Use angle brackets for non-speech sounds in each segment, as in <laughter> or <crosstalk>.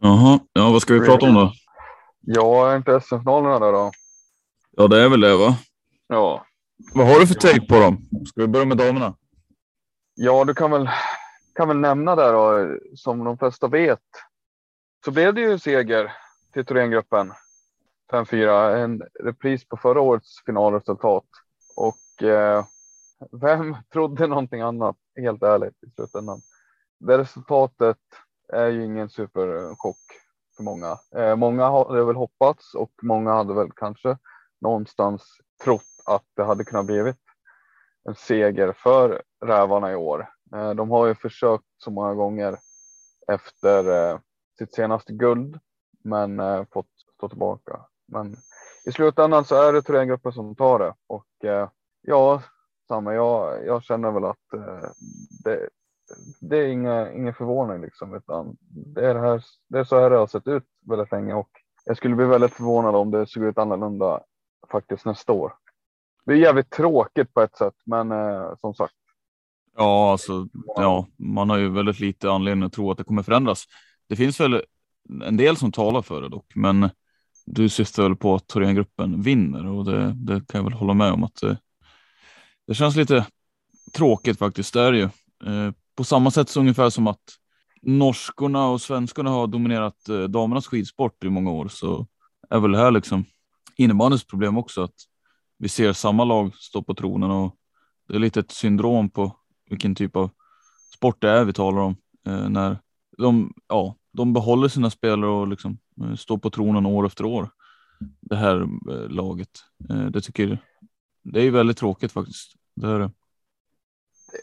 Jaha, ja, vad ska vi prata om då? Ja, är inte SM-finalerna där då? Ja, det är väl det va? Ja. Vad har du för take på dem? Ska vi börja med damerna? Ja, du kan väl, kan väl nämna där då, som de flesta vet, så blev det ju seger till Thorengruppen. 5-4, en repris på förra årets finalresultat. Och eh, vem trodde någonting annat, helt ärligt, i slutändan. Det resultatet är ju ingen superchock för många. Eh, många hade väl hoppats och många hade väl kanske någonstans trott att det hade kunnat blivit en seger för rävarna i år. Eh, de har ju försökt så många gånger efter eh, sitt senaste guld, men eh, fått stå tillbaka. Men i slutändan så är det Thorengruppen som tar det och eh, ja, samma. Jag, jag känner väl att eh, det, det är inga, ingen förvåning liksom, utan det är, det, här, det är så här det har sett ut väldigt länge och jag skulle bli väldigt förvånad om det såg ut annorlunda faktiskt nästa år. Det är jävligt tråkigt på ett sätt, men eh, som sagt. Ja, alltså, ja, man har ju väldigt lite anledning att tro att det kommer förändras. Det finns väl en del som talar för det dock, men du syftar väl på att Thorengruppen vinner och det, det kan jag väl hålla med om att det, det känns lite tråkigt faktiskt. Det är det ju. Eh, på samma sätt så ungefär som att norskorna och svenskarna har dominerat eh, damernas skidsport i många år så är väl det här liksom innebandyns problem också att vi ser samma lag stå på tronen och det är lite ett syndrom på vilken typ av sport det är vi talar om eh, när de, ja, de behåller sina spelare och liksom eh, står på tronen år efter år. Det här eh, laget. Eh, det tycker det är väldigt tråkigt faktiskt. Det är det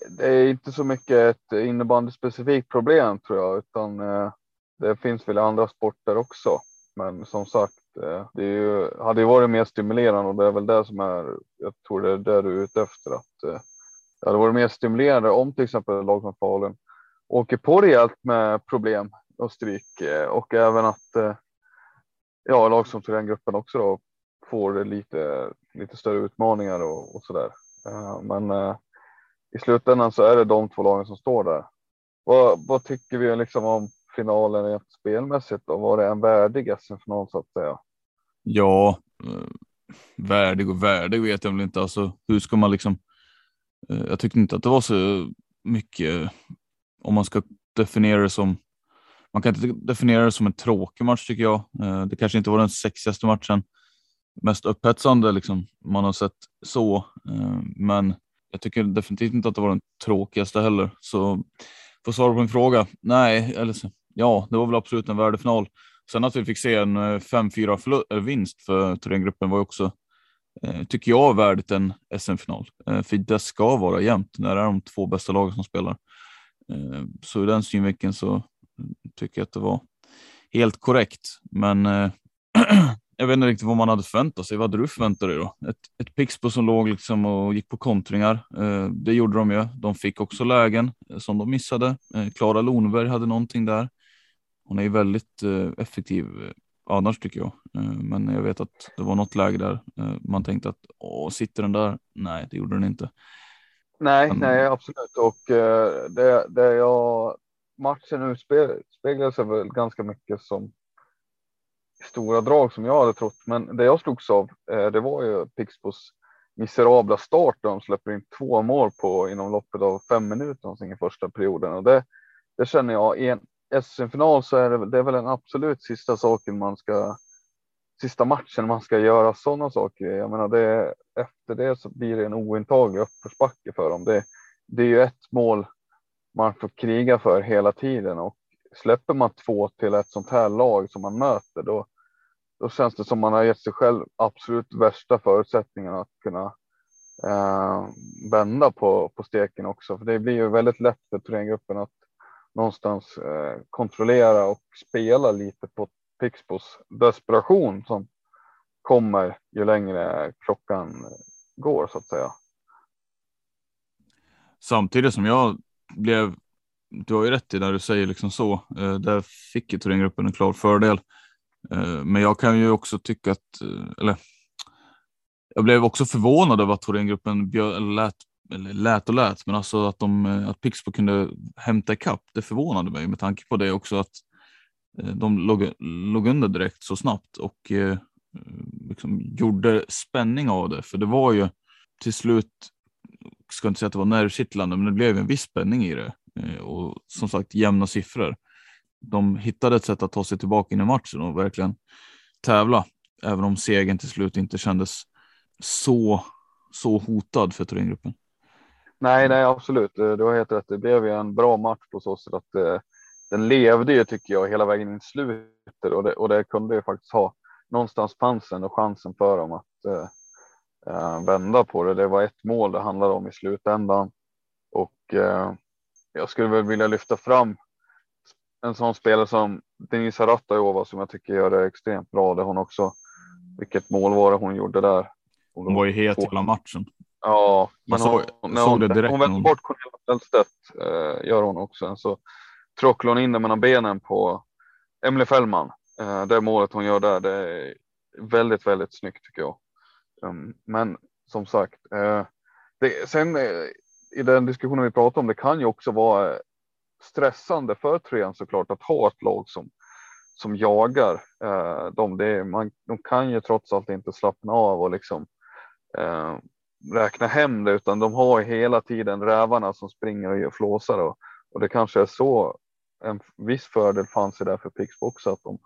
det är inte så mycket ett innebandyspecifikt problem tror jag, utan eh, det finns väl andra sporter också. Men som sagt, eh, det är ju, hade ju varit mer stimulerande och det är väl det som är, jag tror det är det du är ute efter. Att, eh, det hade varit mer stimulerande om till exempel lag som Falun åker på rejält med problem och stryk eh, och även att eh, ja, lag som Thorengruppen också då får lite, lite större utmaningar och, och så där. Eh, men i slutändan så är det de två lagen som står där. Vad, vad tycker vi liksom om finalen rent spelmässigt Och Var det en värdig SM-final så att säga? Ja, eh, värdig och värdig vet jag väl inte. Alltså, hur ska man liksom? Eh, jag tyckte inte att det var så mycket eh, om man ska definiera det som. Man kan inte definiera det som en tråkig match tycker jag. Det kanske inte var den sexigaste matchen, mest upphetsande liksom man har sett så, men jag tycker definitivt inte att det var den tråkigaste heller. Så för att svara på min fråga, nej, eller så, ja, det var väl absolut en värdefinal. Sen att vi fick se en eh, 5-4-vinst eh, för Thorengruppen var ju också, eh, tycker jag, värdigt en SM-final. Eh, för det ska vara jämnt när det är de två bästa lagen som spelar. Eh, så ur den synvinkeln så mm, tycker jag att det var helt korrekt. Men eh, <clears throat> jag vet inte riktigt vad man hade förväntat sig. Vad hade du förväntat dig då? Ett, ett Pixbo som låg liksom och gick på kontringar. Eh, det gjorde de ju. De fick också lägen eh, som de missade. Eh, Klara Lonberg hade någonting där. Hon är ju väldigt eh, effektiv eh, annars tycker jag. Eh, men jag vet att det var något läge där man tänkte att åh, sitter den där? Nej, det gjorde den inte. Nej, men... nej, absolut. Och det, det jag matchen utspeglar sig väl ganska mycket som stora drag som jag hade trott. Men det jag slogs av, eh, det var ju Pixbos miserabla start där de släpper in två mål på inom loppet av fem minuter i första perioden. Och det, det känner jag i en SM-final så är det, det är väl den absolut sista saken man ska sista matchen man ska göra sådana saker. Jag menar, det, efter det så blir det en ointaglig uppförsbacke för dem. Det, det är ju ett mål man får kriga för hela tiden och släpper man två till ett sånt här lag som man möter, då, då känns det som man har gett sig själv absolut värsta förutsättningarna att kunna eh, vända på, på steken också. För det blir ju väldigt lätt för Thorengruppen att någonstans eh, kontrollera och spela lite på Pixbos desperation som kommer ju längre klockan går så att säga. Samtidigt som jag blev du har ju rätt i när du säger liksom så. Eh, där fick ju Thorengruppen en klar fördel. Eh, men jag kan ju också tycka att, eh, eller jag blev också förvånad över att Thorengruppen lät, eller lät och lät, men alltså att, de, eh, att Pixbo kunde hämta ikapp. Det förvånade mig med tanke på det också att de låg, låg under direkt så snabbt och liksom gjorde spänning av det. För det var ju till slut, ska inte säga att det var nervkittlande, men det blev en viss spänning i det. Eh, och som sagt jämna siffror. De hittade ett sätt att ta sig tillbaka in i matchen och verkligen tävla, även om segern till slut inte kändes så, så hotad för Thorengruppen. Nej, nej, absolut. Eh, du har helt rätt. Det blev ju en bra match på så sätt att eh, den levde ju tycker jag hela vägen in i slutet och det, och det kunde ju faktiskt ha någonstans chansen och chansen för dem att eh, eh vända på det. Det var ett mål det handlade om i slutändan och eh, jag skulle väl vilja lyfta fram en sån spelare som Denisa Ratajova som jag tycker gör det extremt bra. Det hon också. Vilket mål var det hon gjorde där? Hon, hon var ju het hela matchen. Ja, men såg, hon, såg det direkt. Hon vände bort Cornelia Fällstedt, eh, gör hon också. Så tråcklade hon in det mellan benen på Emily Fällman. Eh, det målet hon gör där, det är väldigt, väldigt snyggt tycker jag. Um, men som sagt, eh, det, sen eh, i den diskussionen vi pratar om, det kan ju också vara stressande för trean såklart att ha ett lag som som jagar eh, dem. Det är, man, de kan ju trots allt inte slappna av och liksom eh, räkna hem det, utan de har hela tiden rävarna som springer och gör flåsar och, och det kanske är så en viss fördel fanns det där för Pixbo också att de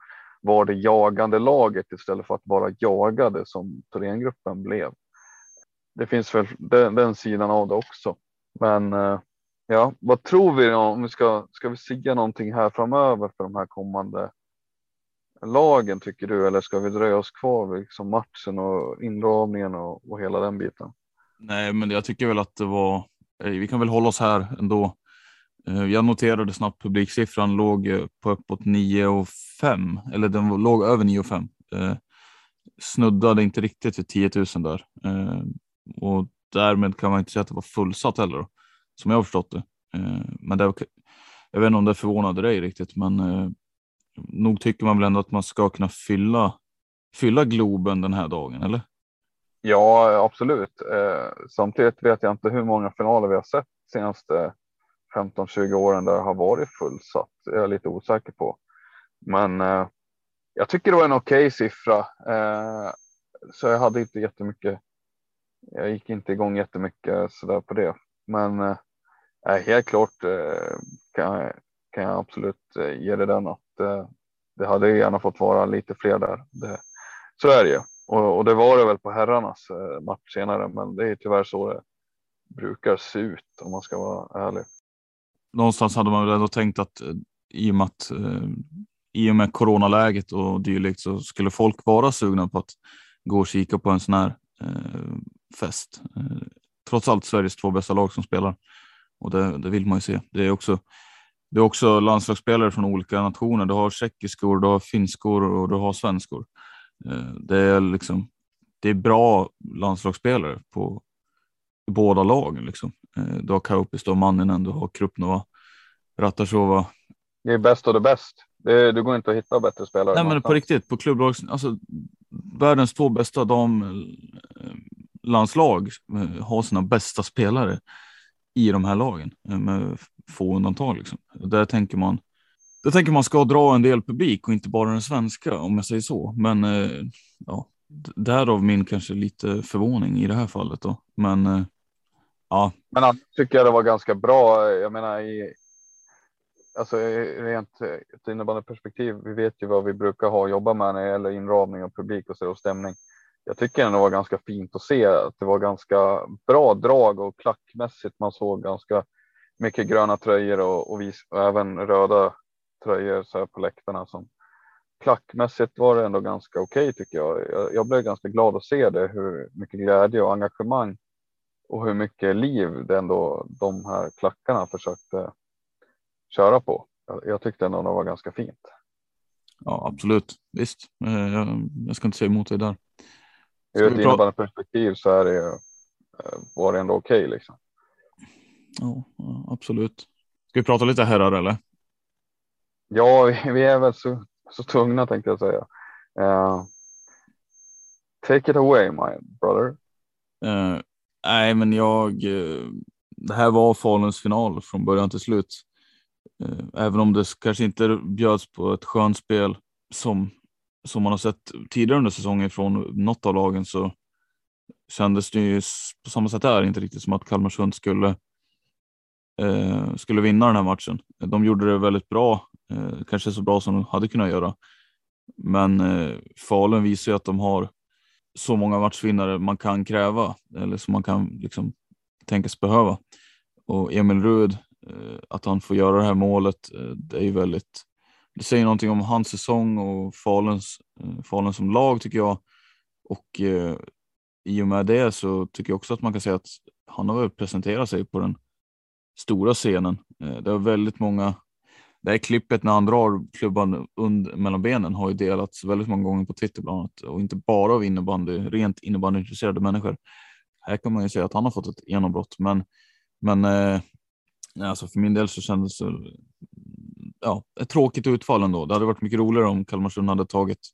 var det jagande laget istället för att vara jagade som Thorengruppen blev. Det finns väl den, den sidan av det också. Men eh, ja, vad tror vi om vi ska, ska vi säga någonting här framöver för de här kommande lagen tycker du? Eller ska vi dröja oss kvar vid liksom matchen och inramningen och, och hela den biten? Nej, men jag tycker väl att det var, eh, vi kan väl hålla oss här ändå. Eh, jag noterade snabbt publiksiffran låg eh, på uppåt 9 och 5 eller den låg över 9 och 5. Snuddade inte riktigt vid 10 000 där och därmed kan man inte säga att det var fullsatt heller, då, som jag har förstått det. Eh, men det, jag vet inte om det förvånade dig riktigt, men eh, nog tycker man väl ändå att man ska kunna fylla, fylla Globen den här dagen, eller? Ja, absolut. Eh, samtidigt vet jag inte hur många finaler vi har sett senaste 15-20 åren där det har varit fullsatt. Det är jag lite osäker på. Men eh, jag tycker det var en okej okay siffra. Eh, så jag hade inte jättemycket jag gick inte igång jättemycket sådär på det. Men Nej, helt klart eh, kan, jag, kan jag absolut eh, ge dig den att eh, det hade gärna fått vara lite fler där. Det, så är det ju. Och, och, det var det väl på herrarnas match senare, men det är tyvärr så det brukar se ut om man ska vara ärlig. Någonstans hade man väl ändå tänkt att i och med, att, i och med coronaläget och dylikt så skulle folk vara sugna på att gå och kika på en sån här fest. Eh, trots allt Sveriges två bästa lag som spelar och det, det vill man ju se. Det är också det är också landslagsspelare från olika nationer. Du har tjeckiskor, du har finskor och du har svenskor. Eh, det är liksom, det är bra landslagsspelare på båda lagen. Liksom. Eh, du har Kaupis, du har Manninen, du har Krupnova, Ratasova. Det är bäst av det bäst. Det, det går inte att hitta bättre spelare. Nej, men på riktigt på klubblags, alltså världens två bästa damlandslag har sina bästa spelare i de här lagen eh, med få undantag. Liksom. Där tänker man Där tänker man ska dra en del publik och inte bara den svenska om jag säger så. Men eh, ja, därav min kanske lite förvåning i det här fallet då. Men eh, ja. Men annars tycker jag det var ganska bra. Jag menar i alltså rent ett innebandyperspektiv. Vi vet ju vad vi brukar ha att jobba med när det gäller inramning och publik och, så och stämning. Jag tycker ändå det var ganska fint att se att det var ganska bra drag och klackmässigt. Man såg ganska mycket gröna tröjor och, och, vis, och även röda tröjor så här på läktarna som klackmässigt var det ändå ganska okej okay, tycker jag. jag. jag. blev ganska glad att se det, hur mycket glädje och engagemang och hur mycket liv det ändå de här klackarna försökte köra på. Jag, jag tyckte ändå det var ganska fint. Ja, absolut. Visst, eh, jag, jag ska inte säga emot dig där. Ur ett innebandyperspektiv så är det, eh, var det ändå okej okay, liksom. Ja, absolut. Ska vi prata lite herrar eller? Ja, vi är väl så, så tvungna tänkte jag säga. Uh, take it away my brother. Uh, nej, men jag. Uh, det här var Faluns final från början till slut. även om det kanske inte bjöds på ett skönt spel som som man har sett tidigare under säsongen från något av lagen så kändes det ju på samma sätt där inte riktigt som att Kalmarsund skulle eh, skulle vinna den här matchen. De gjorde det väldigt bra, eh, kanske så bra som de hade kunnat göra. Men eh, Falun visar ju att de har så många matchvinnare man kan kräva eller som man kan liksom tänkas behöva. Och Emil Rud, eh, att han får göra det här målet, eh, det är ju väldigt det säger någonting om hans säsong och Faluns, eh, Falun som lag tycker jag. Och eh, i och med det så tycker jag också att man kan säga att han har väl presenterat sig på den stora scenen. Eh, det är väldigt många. Det här klippet när han drar klubban under, mellan benen har ju delats väldigt många gånger på Twitter bland annat och inte bara av innebandy, rent innebandyintresserade människor. Här kan man ju säga att han har fått ett genombrott, men men eh, alltså för min del så kändes det ja, ett tråkigt utfall ändå. Det hade varit mycket roligare om Kalmarsund hade tagit,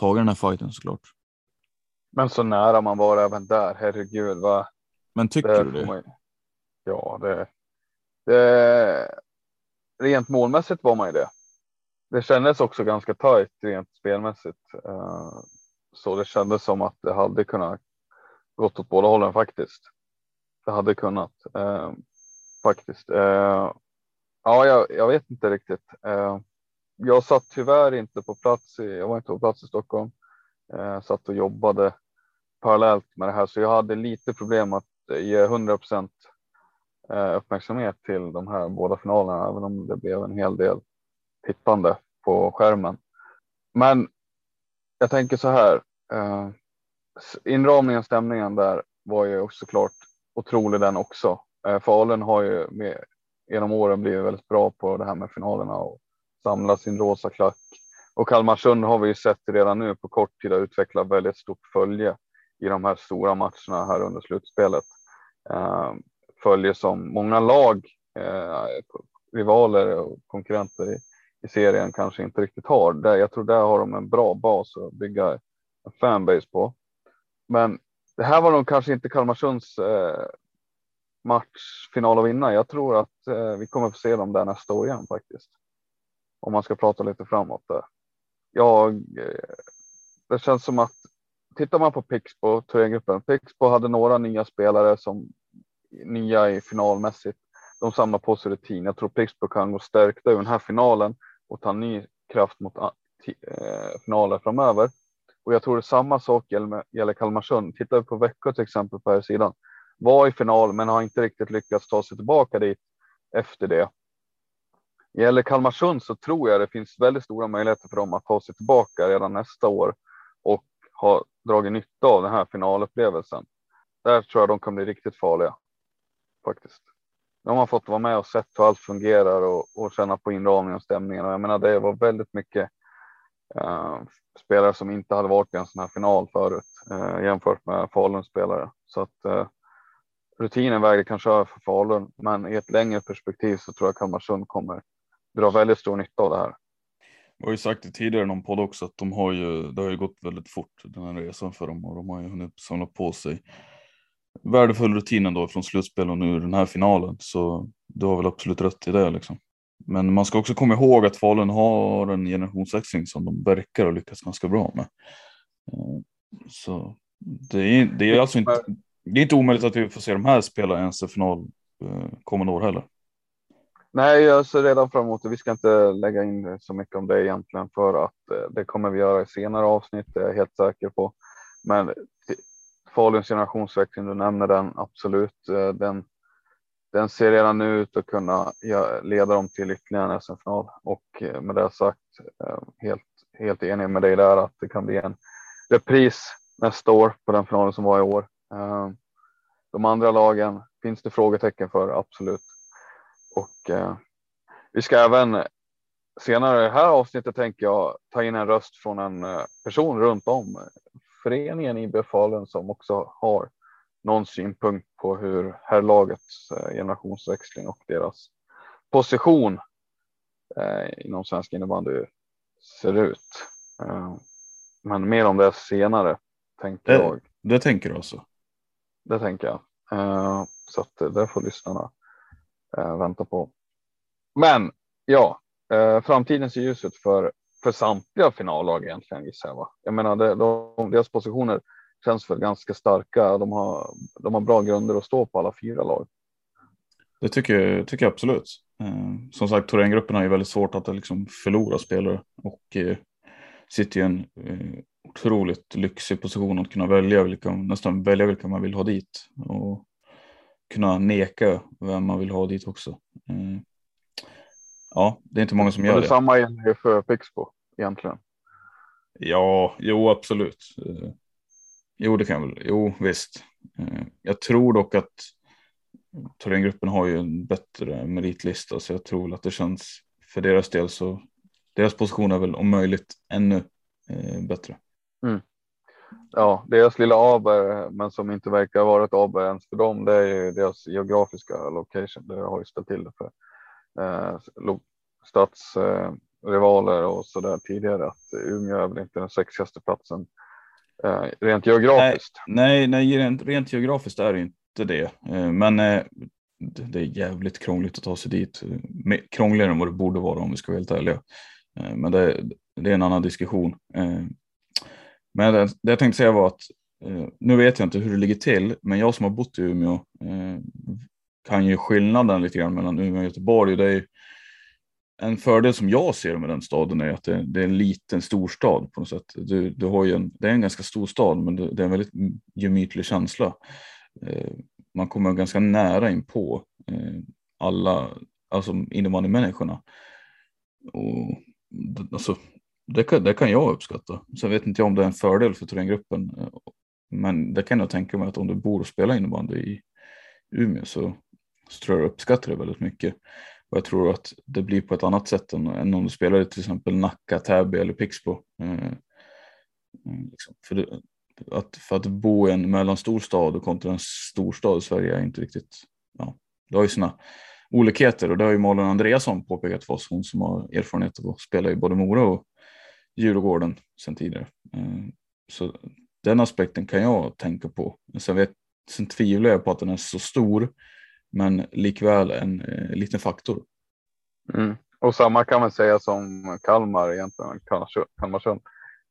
tagit den här fighten såklart. Men så nära man var även där, herregud. Va? Men tycker det du det? Man, ja, det, det. Rent målmässigt var man ju det. Det kändes också ganska tajt rent spelmässigt. Eh, så det kändes som att det hade kunnat gått åt båda hållen faktiskt. Det hade kunnat eh, faktiskt. Ja, jag, jag vet inte riktigt. Eh, jag satt tyvärr inte på plats. I, jag var inte på plats i Stockholm. Eh, satt och jobbade parallellt med det här, så jag hade lite problem att ge 100 procent eh, uppmärksamhet till de här båda finalerna, även om det blev en hel del tittande på skärmen. Men jag tänker så här. Eh, inramningen, stämningen där var ju också klart otrolig den också. Eh, Falun har ju med genom åren blivit väldigt bra på det här med finalerna och samla sin rosa klack. Och Kalmarsund har vi ju sett redan nu på kort tid att utveckla väldigt stort följe i de här stora matcherna här under slutspelet. Eh, följe som många lag, eh, rivaler och konkurrenter i, i, serien kanske inte riktigt har. Där, jag tror där har de en bra bas att bygga en fanbase på. Men det här var nog kanske inte Kalmarsunds eh, matchfinal att vinna. Jag tror att eh, vi kommer få se dem där nästa år igen faktiskt. Om man ska prata lite framåt där. Jag, eh, det känns som att tittar man på Pixbo, Thorengruppen. Pixbo hade några nya spelare som nya i finalmässigt. De samlar på sig rutin. Jag tror Pixbo kan gå stärkta ur den här finalen och ta ny kraft mot eh, eh finaler framöver. Och jag tror det samma sak gäller, gäller Kalmarsund. Tittar vi på Växjö till exempel på här sidan var i final, men har inte riktigt lyckats ta sig tillbaka dit efter det. Gäller Kalmarsund så tror jag det finns väldigt stora möjligheter för dem att ta sig tillbaka redan nästa år och ha dragit nytta av den här finalupplevelsen. Där tror jag de kan bli riktigt farliga faktiskt. De har fått vara med och sett hur allt fungerar och, och känna på inramningen och stämningen. Och jag menar, det var väldigt mycket Uh, spelare som inte hade varit i en sån här final förut uh, jämfört med Faluns spelare. Så att uh, rutinen vägde kanske över för Falun, men i ett längre perspektiv så tror jag Kalmarsund kommer dra väldigt stor nytta av det här. Jag har ju sagt det tidigare i någon podd också att de har ju, det har ju gått väldigt fort den här resan för dem och de har ju hunnit samla på sig värdefull rutin ändå från slutspel och nu den här finalen. Så du har väl absolut rätt i det liksom. Men man ska också komma ihåg att Falun har en generationsväxling som de verkar ha lyckats ganska bra med. Eh, så det är, det är alltså inte, det är inte omöjligt att vi får se de här spela en final eh, kommande år heller. Nej, jag ser redan fram emot det. Vi ska inte lägga in så mycket om det egentligen för att eh, det kommer vi göra i senare avsnitt. Det är jag helt säker på. Men Faluns generationsväxling, du nämner den absolut. Eh, den, den ser redan nu ut att kunna leda dem till ytterligare en SM-final och eh, med det sagt helt, helt enig med dig där att det kan bli en repris nästa år på den finalen som var i år. De andra lagen finns det frågetecken för, absolut. Och eh, vi ska även senare i det här avsnittet tänker jag ta in en röst från en eh, person runt om föreningen i Befalen som också har någon synpunkt på hur herrlagets eh, generationsväxling och deras position eh, inom svensk innebandy ser ut. Eh, men mer om det senare tänker det, jag. Det tänker du alltså? Det tänker jag. Eh, så att det får lyssnarna eh, vänta på. Men ja, eh, framtiden ser ljus ut för, för samtliga finallag egentligen gissar jag. Va? Jag menar, det, de, deras positioner känns väl ganska starka. De har, de har bra grunder att stå på alla fyra lag. Det tycker, tycker jag absolut. Eh, som sagt, Thorengruppen har ju väldigt svårt att liksom förlora spelare och eh, sitter i en eh, otroligt lyxig position att kunna välja vilka, nästan välja vilka man vill ha dit. Och kunna neka vem man vill ha dit också. Mm. Ja, det är inte många som gör det. Samma gäller för Pixbo egentligen. Ja, jo absolut. Eh, jo, det kan jag väl. Jo, visst. Eh, jag tror dock att Thorengruppen har ju en bättre meritlista så jag tror att det känns för deras del så deras position är väl om möjligt ännu bättre. Mm ja, deras lilla aber, men som inte verkar vara ett aber ens för dem, det är ju deras geografiska location. Det har ju ställt till det för eh, stadsrivaler eh, och så där tidigare att Umeå är väl inte den sexigaste platsen eh, rent geografiskt. Nej, nej, rent, rent geografiskt är det inte det, eh, men eh, det är jävligt krångligt att ta sig dit. Krångligare än vad det borde vara om vi ska vara helt ärliga. Eh, men det, det är en annan diskussion. Eh, men det, det jag tänkte säga var att eh, nu vet jag inte hur det ligger till, men jag som har bott i Umeå eh, kan ju skillnaden lite grann mellan Umeå och Göteborg. Det är en fördel som jag ser med den staden är att det, det är en liten storstad på något sätt. Du, du har en, det är en ganska stor stad, men det, det är en väldigt gemytlig känsla. Eh, man kommer ganska nära in på eh, alla, alltså innebandymänniskorna. Och alltså, det kan, det kan jag uppskatta. Så vet inte jag om det är en fördel för Thorengruppen. Eh, men det kan jag tänka mig att om du bor och spelar innebandy i Umeå så, så tror jag du uppskattar det väldigt mycket. Och jag tror att det blir på ett annat sätt än, än om du spelar i till exempel Nacka, Täby eller Pixbo. Eh, eh liksom. för, det, att, för att bo i en mellanstor stad och kontra en storstad i Sverige är inte riktigt, ja, det har ju sina olikheter och det har ju Malin Andreasson påpekat för oss, hon som har erfarenhet av att spela i både Mora och Djurgården sedan tidigare. Eh, så den aspekten kan jag tänka på. Sen, vet, sen tvivlar jag på att den är så stor, men likväl en eh, liten faktor. Mm. Och samma kan man säga som Kalmar egentligen, Kalmarsund.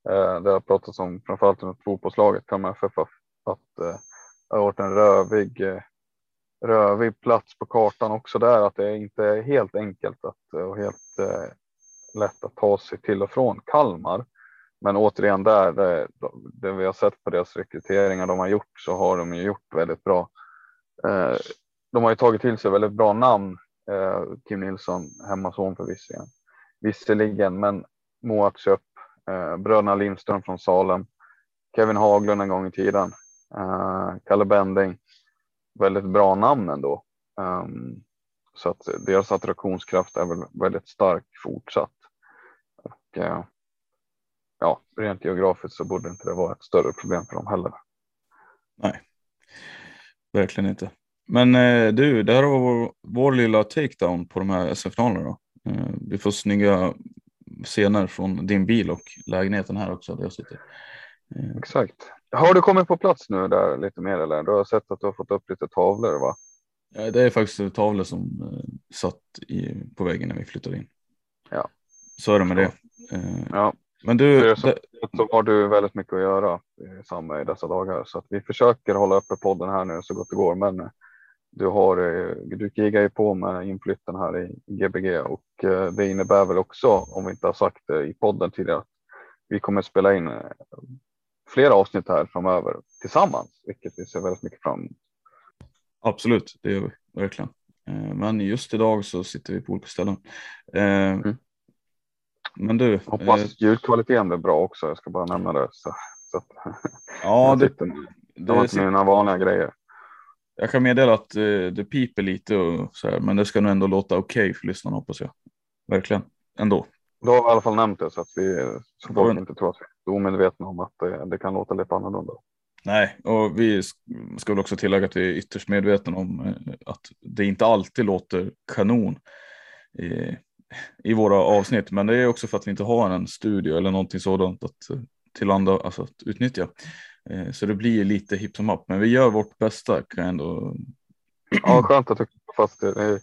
Eh, det har pratats om framförallt under fotbollslaget Kalmar FF att eh, det har varit en rövig, eh, rövig plats på kartan också där, att det inte är helt enkelt att, eh, och helt eh, lätt att ta sig till och från Kalmar. Men återigen där, det, det vi har sett på deras rekryteringar de har gjort så har de ju gjort väldigt bra. Eh, de har ju tagit till sig väldigt bra namn. Eh, Kim Nilsson, hemmason förvisso. visserligen. Visserligen, men Moat Köp, eh, bröderna Lindström från Salem, Kevin Haglund en gång i tiden, eh, Kalle Bending. Väldigt bra namn ändå. Um, så att deras attraktionskraft är väl väldigt stark fortsatt. Eh, ja, rent geografiskt så borde inte det vara ett större problem för dem heller. Nej, verkligen inte. Men eh, du, det här var vår, vår lilla takedown på de här SF-finalerna. Eh, vi får snygga scener från din bil och lägenheten här också där jag sitter. Eh. Exakt. Har du kommit på plats nu där lite mer eller? Du har sett att du har fått upp lite tavlor va? Ja, det är faktiskt tavlor som eh, satt i, på väggen när vi flyttade in. Ja. Så är det med det. Eh, ja. Men du. Så, så har du väldigt mycket att göra samma i dessa dagar så att vi försöker hålla uppe podden här nu så gott det går. Men eh, du har, eh, du krigar ju på med inflytten här i Gbg och det innebär väl också, om vi inte har sagt det i podden tidigare, att vi kommer spela in flera avsnitt här framöver tillsammans, vilket vi ser väldigt mycket fram emot. Absolut, det gör vi verkligen. Men just idag så sitter vi på olika ställen. Mm. Men du. Hoppas eh, ljudkvaliteten blir bra också. Jag ska bara nämna det. Så, så <laughs> ja, det, det, det var inte mina vanliga grejer. Jag kan meddela att eh, det piper lite och så här, men det ska nog ändå låta okej okay för lyssnarna hoppas jag. Verkligen, ändå. Du har i alla fall nämnt det så att vi så folk inte tror att vi är omedvetna om att det, det, kan låta lite annorlunda. Nej, och vi ska väl också tillägga att vi är ytterst medvetna om eh, att det inte alltid låter kanon i våra avsnitt. Men det är också för att vi inte har en studio eller någonting sådant att tillanda, alltså att utnyttja. Eh, så det blir lite hipp som happ, men vi gör vårt bästa kan jag ändå. <clears throat> Ja, skönt att du fast det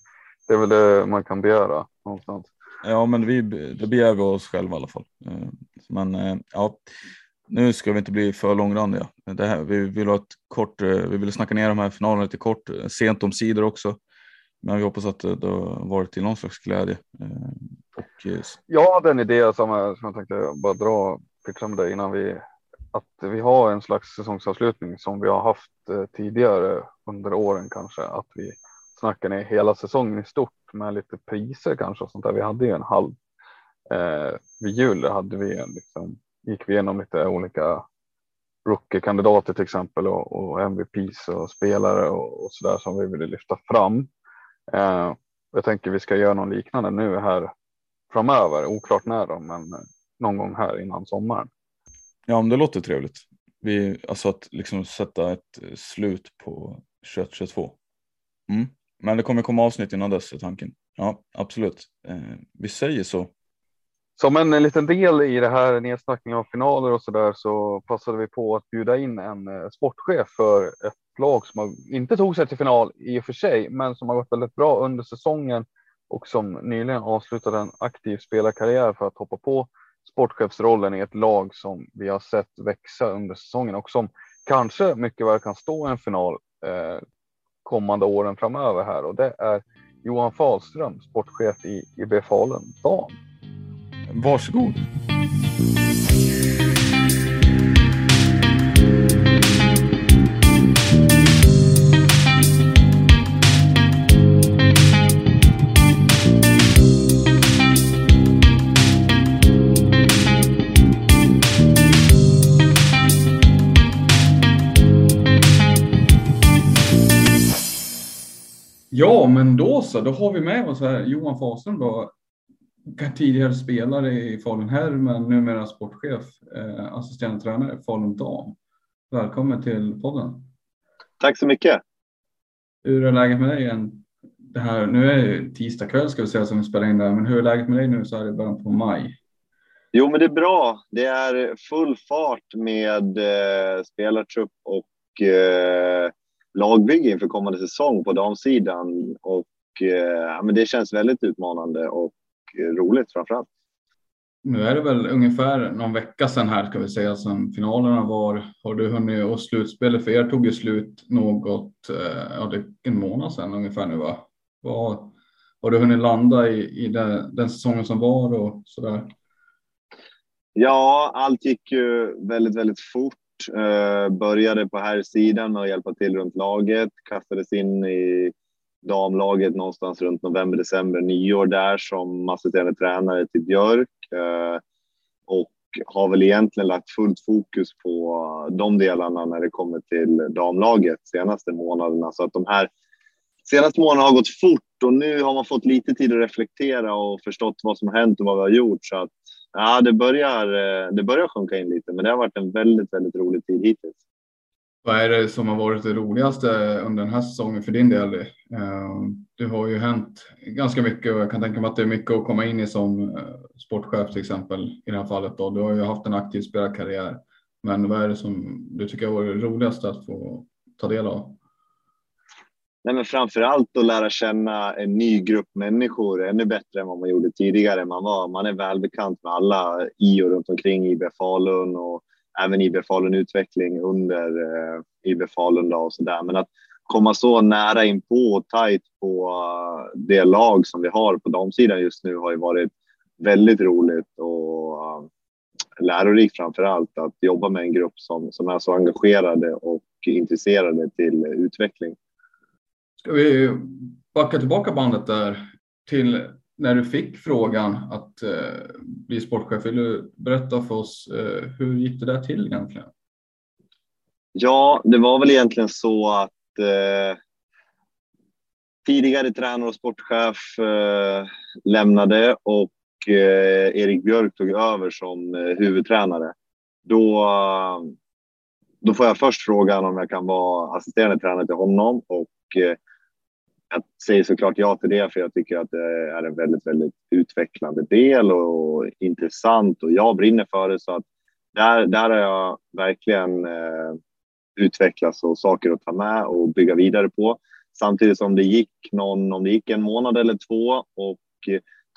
det är väl det man kan begära någonstans. Ja, men vi, det begär vi oss själva i alla fall. Eh, men eh, ja, nu ska vi inte bli för långrandiga. Det här, vi vill ha ett kort, vi vill snacka ner de här finalerna lite kort, sent om sidor också. Men vi hoppas att det, det har varit till någon slags glädje. Eh, och, eh, jag hade en idé som jag, som jag tänkte bara dra pitcha med dig innan vi att vi har en slags säsongsavslutning som vi har haft eh, tidigare under åren kanske att vi snackar ner hela säsongen i stort med lite priser kanske och sånt där. Vi hade ju en halv eh, vid jul hade vi en liksom gick vi igenom lite olika rookie-kandidater till exempel och, och MVPs och spelare och, och så där som vi ville lyfta fram. Eh, jag tänker vi ska göra någon liknande nu här framöver. Oklart när då, men någon gång här innan sommaren. Ja, om det låter trevligt. Vi, alltså att liksom sätta ett slut på 21-22. Mm. Men det kommer komma avsnitt innan dess är tanken. Ja, absolut. Eh, vi säger så. Som en, en liten del i det här nedsnackningen av finaler och så där så passade vi på att bjuda in en eh, sportchef för ett lag som har, inte tog sig till final i och för sig, men som har gått väldigt bra under säsongen och som nyligen avslutade en aktiv spelarkarriär för att hoppa på sportchefsrollen i ett lag som vi har sett växa under säsongen och som kanske mycket väl kan stå i en final eh, kommande åren framöver här och det är Johan Fahlström, sportchef i IB Falun Dam. Varsågod. Ja, men då så. Då har vi med oss här Johan då. Tidigare spelare i Falun herr, men numera sportchef, eh, assisterande tränare Falun dam. Välkommen till podden. Tack så mycket. Hur är läget med dig? Igen? Det här, nu är det tisdag kväll ska vi säga som vi spelar in där, men hur är läget med dig nu så här i början på maj? Jo, men det är bra. Det är full fart med eh, spelartrupp och eh, lagbygge inför kommande säsong på damsidan och eh, men det känns väldigt utmanande och roligt framför allt. Nu är det väl ungefär någon vecka sedan här ska vi säga som finalerna var. Har du hunnit och slutspelet för er tog ju slut något, eh, ja det är en månad sedan ungefär nu va? Vad, har du hunnit landa i, i den, den säsongen som var och så där? Ja, allt gick ju väldigt, väldigt fort Eh, började på här sidan med att hjälpa till runt laget, kastades in i damlaget någonstans runt november, december, nyår där som assisterande tränare till Björk eh, och har väl egentligen lagt fullt fokus på de delarna när det kommer till damlaget senaste månaderna. Så att de här senaste månaderna har gått fort och nu har man fått lite tid att reflektera och förstått vad som har hänt och vad vi har gjort. Så att ja, det börjar, eh, det börjar sjunka in lite, men det har varit en väldigt, väldigt rolig tid hittills. Vad är det som har varit det roligaste under den här säsongen för din del? Eh, det har ju hänt ganska mycket och jag kan tänka mig att det är mycket att komma in i som eh, sportchef till exempel i det här fallet. Då. Du har ju haft en aktiv spelarkarriär. Men vad är det som du tycker har varit roligast att få ta del av? Nej, men framför allt att lära känna en ny grupp människor ännu bättre än vad man gjorde tidigare. Man, var, man är välbekant med alla i och runt omkring IB Falun och även IB Falun Utveckling under eh, IB Falun och så där. Men att komma så nära in på och tajt på det lag som vi har på damsidan just nu har ju varit väldigt roligt och eh, lärorikt framför allt att jobba med en grupp som, som är så engagerade och intresserade till utveckling. Ska vi backa tillbaka bandet där till när du fick frågan att eh, bli sportchef. Vill du berätta för oss eh, hur gick det där till egentligen? Ja, det var väl egentligen så att eh, tidigare tränare och sportchef eh, lämnade och eh, Erik Björk tog över som eh, huvudtränare. Då, då får jag först frågan om jag kan vara assisterande tränare till honom och eh, jag säger såklart ja till det för jag tycker att det är en väldigt, väldigt utvecklande del och intressant och jag brinner för det så att där, där har jag verkligen eh, utvecklats och saker att ta med och bygga vidare på. Samtidigt som det gick någon, om det gick en månad eller två och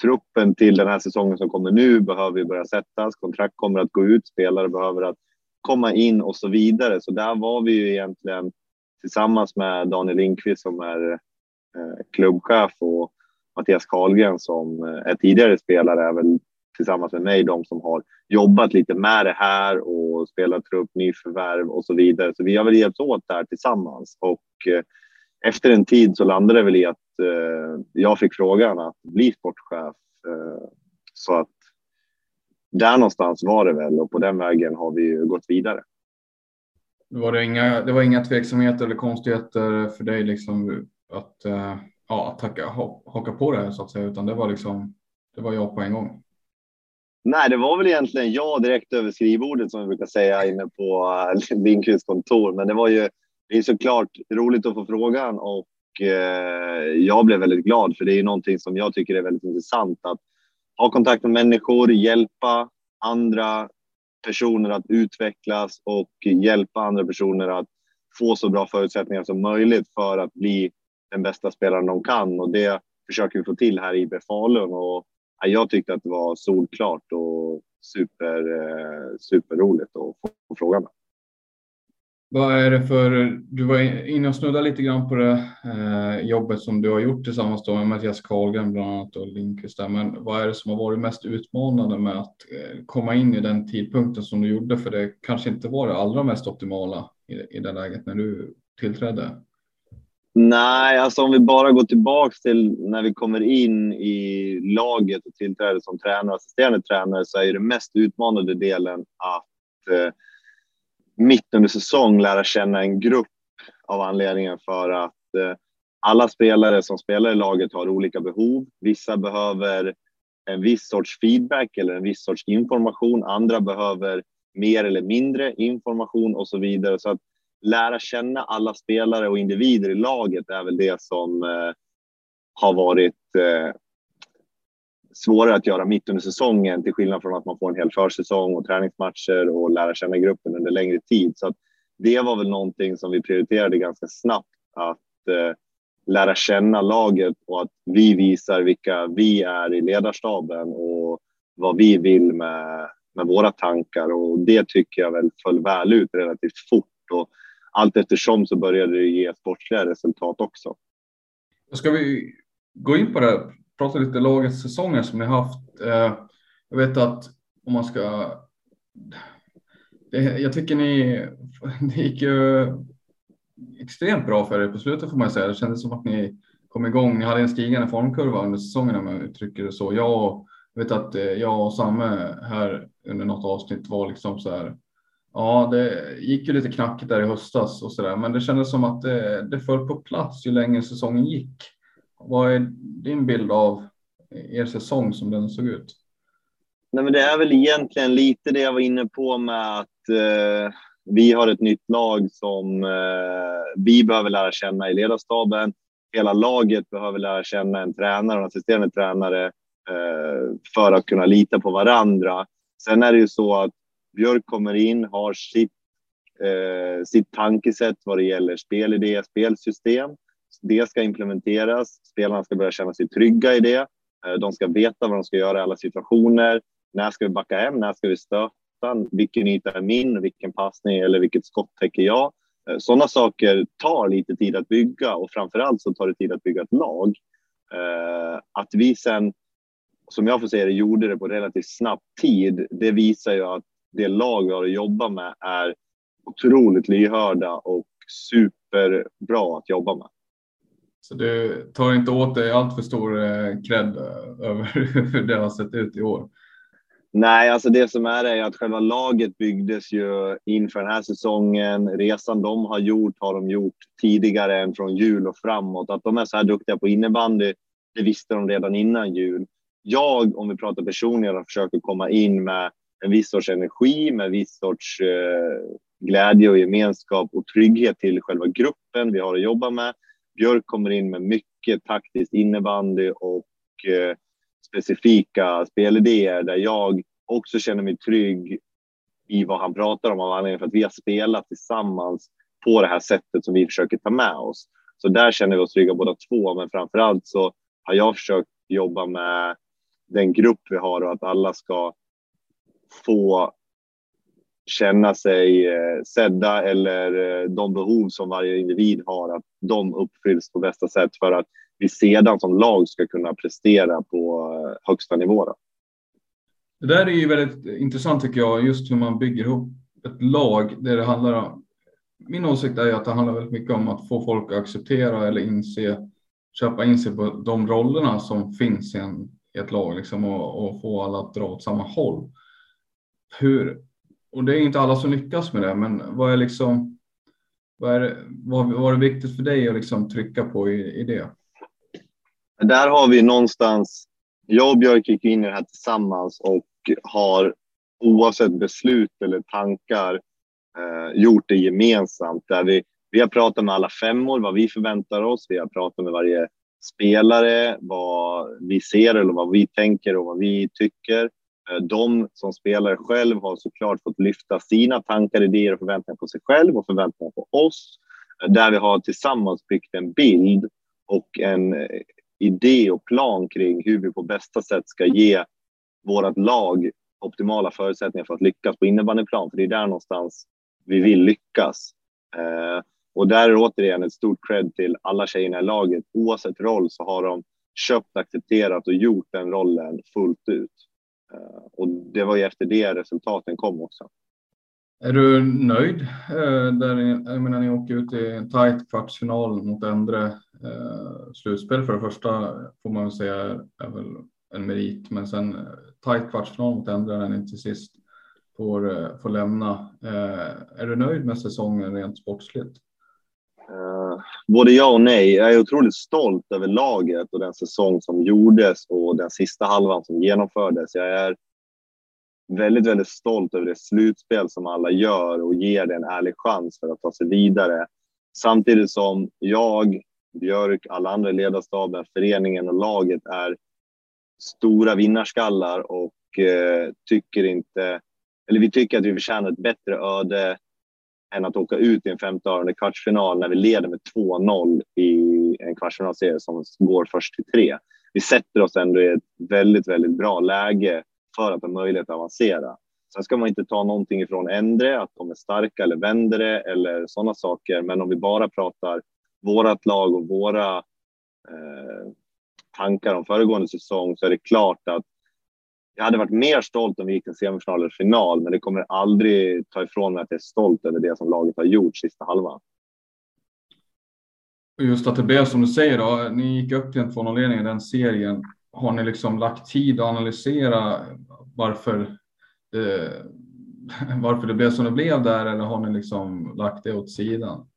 truppen till den här säsongen som kommer nu behöver börja sättas. Kontrakt kommer att gå ut, spelare behöver att komma in och så vidare. Så där var vi ju egentligen tillsammans med Daniel Lindqvist som är Eh, klubbchef och Mattias Karlgren som eh, är tidigare spelare är väl tillsammans med mig de som har jobbat lite med det här och spelat trupp, nyförvärv och så vidare. Så vi har väl hjälpts åt där tillsammans och eh, efter en tid så landade det väl i att jag fick frågan att bli sportchef. så att där någonstans var det väl och på den vägen har vi gått vidare. Var det, inga, det var inga tveksamheter eller konstigheter för dig liksom att, eh, ja, att tacka, haka på det här så att säga, utan det var liksom, det var jag på en gång. Nej, det var väl egentligen jag direkt över skrivbordet som vi brukar säga inne på eh, <laughs> Lindqvists kontor. Men det var ju, det är såklart roligt att få frågan och eh, jag blev väldigt glad för det är någonting som jag tycker är väldigt intressant att ha kontakt med människor, hjälpa andra personer att utvecklas och hjälpa andra personer att få så bra förutsättningar som möjligt för att bli den bästa spelaren de kan och det försöker vi få till här i IB Falun och jag tyckte att det var solklart och super, eh, superroligt att få frågan. Vad är det för, du var inne och snuddade lite grann på det eh, jobbet som du har gjort tillsammans då med Mattias Karlgren bland annat och Lindqvist där. Men vad är det som har varit mest utmanande med att eh, komma in i den tidpunkten som du gjorde? För det kanske inte var det allra mest optimala i, i det läget när du tillträdde. Nej, alltså om vi bara går tillbaka till när vi kommer in i laget och tillträder som tränare och assisterande tränare så är det mest utmanande delen att eh, mitt under säsong lära känna en grupp av anledningen för att eh, alla spelare som spelar i laget har olika behov. Vissa behöver en viss sorts feedback eller en viss sorts information. Andra behöver mer eller mindre information och så vidare. Så att lära känna alla spelare och individer i laget är väl det som eh, har varit eh, svårare att göra mitt under säsongen till skillnad från att man får en hel försäsong och träningsmatcher och lära känna gruppen under längre tid. Så det var väl någonting som vi prioriterade ganska snabbt att eh, lära känna laget och att vi visar vilka vi är i ledarstaben och vad vi vill med, med våra tankar och det tycker jag väl föll väl ut relativt fort och allt eftersom så började det ge sportsliga resultat också. Ska vi gå in på det, prata lite lagets säsonger som ni haft. Eh, jag vet att om man ska. jag tycker ni, <laughs> det gick ju extremt bra för er på slutet får man säga. Det kändes som att ni kom igång. Ni hade en stigande formkurva under säsongen om jag uttrycker det så. Jag vet att eh, jag och Samme här under något avsnitt var liksom så här Ja, det gick ju lite knackigt där i höstas och så där, men det kändes som att det, det föll på plats ju längre säsongen gick. Vad är din bild av er säsong som den såg ut? Nej, men det är väl egentligen lite det jag var inne på med att eh, vi har ett nytt lag som eh, vi behöver lära känna i ledarstaben. Hela laget behöver lära känna en tränare och en assisterande tränare eh, för att kunna lita på varandra. Sen är det ju så att Björk kommer in, har sitt, eh, sitt tankesätt vad det gäller spelidé, spelsystem. Det ska implementeras. Spelarna ska börja känna sig trygga i det. Eh, de ska veta vad de ska göra i alla situationer. När ska vi backa hem? När ska vi stöta? Vilken yta är min? Vilken passning eller vilket skott täcker jag? Eh, sådana saker tar lite tid att bygga och framför allt så tar det tid att bygga ett lag. Eh, att vi sen, som jag får säga det, gjorde det på relativt snabb tid, det visar ju att det lag vi har att jobba med är otroligt lyhörda och superbra att jobba med. Så du tar inte åt dig allt för stor eh, cred över <laughs> hur det har sett ut i år? Nej, alltså det som är är att själva laget byggdes ju inför den här säsongen. Resan de har gjort har de gjort tidigare än från jul och framåt. Att de är så här duktiga på innebandy, det visste de redan innan jul. Jag, om vi pratar personligen, försöker komma in med en viss sorts energi, med viss sorts eh, glädje och gemenskap och trygghet till själva gruppen vi har att jobba med. Björk kommer in med mycket taktiskt innebandy och eh, specifika spelidéer där jag också känner mig trygg i vad han pratar om av anledningen för att vi har spelat tillsammans på det här sättet som vi försöker ta med oss. Så där känner vi oss trygga båda två, men framför allt så har jag försökt jobba med den grupp vi har och att alla ska få känna sig eh, sedda eller eh, de behov som varje individ har, att de uppfylls på bästa sätt för att vi sedan som lag ska kunna prestera på eh, högsta nivå. Då. Det där är ju väldigt intressant tycker jag, just hur man bygger ihop ett lag där det handlar om. Min åsikt är att det handlar väldigt mycket om att få folk att acceptera eller inse, köpa in sig på de rollerna som finns i, en, i ett lag liksom, och, och få alla att dra åt samma håll. Hur, och det är inte alla som lyckas med det, men vad är liksom, vad är, vad, vad är viktigt för dig att liksom trycka på i, i det? Där har vi någonstans, jag och Björk gick in i det här tillsammans och har oavsett beslut eller tankar eh, gjort det gemensamt. Där vi, vi har pratat med alla femmor vad vi förväntar oss. Vi har pratat med varje spelare vad vi ser eller vad vi tänker och vad vi tycker. Eh, de som spelare själv har såklart fått lyfta sina tankar, idéer och förväntningar på sig själv och förväntningar på oss. Eh, där vi har tillsammans byggt en bild och en eh, idé och plan kring hur vi på bästa sätt ska ge vårt lag optimala förutsättningar för att lyckas på innebandyplan. För det är där någonstans vi vill lyckas. Och där är återigen ett stort cred till alla tjejerna i laget. Oavsett roll så har de köpt, accepterat och gjort den rollen fullt ut. Eh, och det var ju efter det resultaten kom också. Är du nöjd? Eh, där jag menar, ni åker ut i en tajt kvartsfinal mot Endre. Eh, slutspel för det första får man väl säga är väl en merit, men sen tajt kvartsfinal mot Endre när ni till sist får, får lämna. Är du nöjd med säsongen rent sportsligt? Uh, både ja och nej. Jag är otroligt stolt över laget och den säsong som gjordes och den sista halvan som genomfördes. Jag är väldigt, väldigt stolt över det slutspel som alla gör och ger det en ärlig chans för att ta sig vidare. Samtidigt som jag, Björk, alla andra i ledarstaben, föreningen och laget är stora vinnarskallar och eh, tycker inte, eller vi tycker att vi förtjänar ett bättre öde än att åka ut i en femte kvartsfinal när vi leder med 2-0 i en kvartsfinalserie som går först till tre. Vi sätter oss ändå i ett väldigt, väldigt bra läge för att ha möjlighet att avancera. Sen ska man inte ta någonting ifrån Endre, att de är starka eller vänder det eller sådana saker. Men om vi bara pratar vårat lag och våra eh, tankar om föregående säsong så är det klart att jag hade varit mer stolt om vi gick till semifinal eller final, men det kommer aldrig ta ifrån mig att jag är stolt över det som laget har gjort sista halvan. Just att det blev som du säger då, ni gick upp till en 2-0-ledning i den serien. Har ni liksom lagt tid att analysera varför det, <laughs> varför det blev som det blev där eller har ni liksom lagt det åt sidan?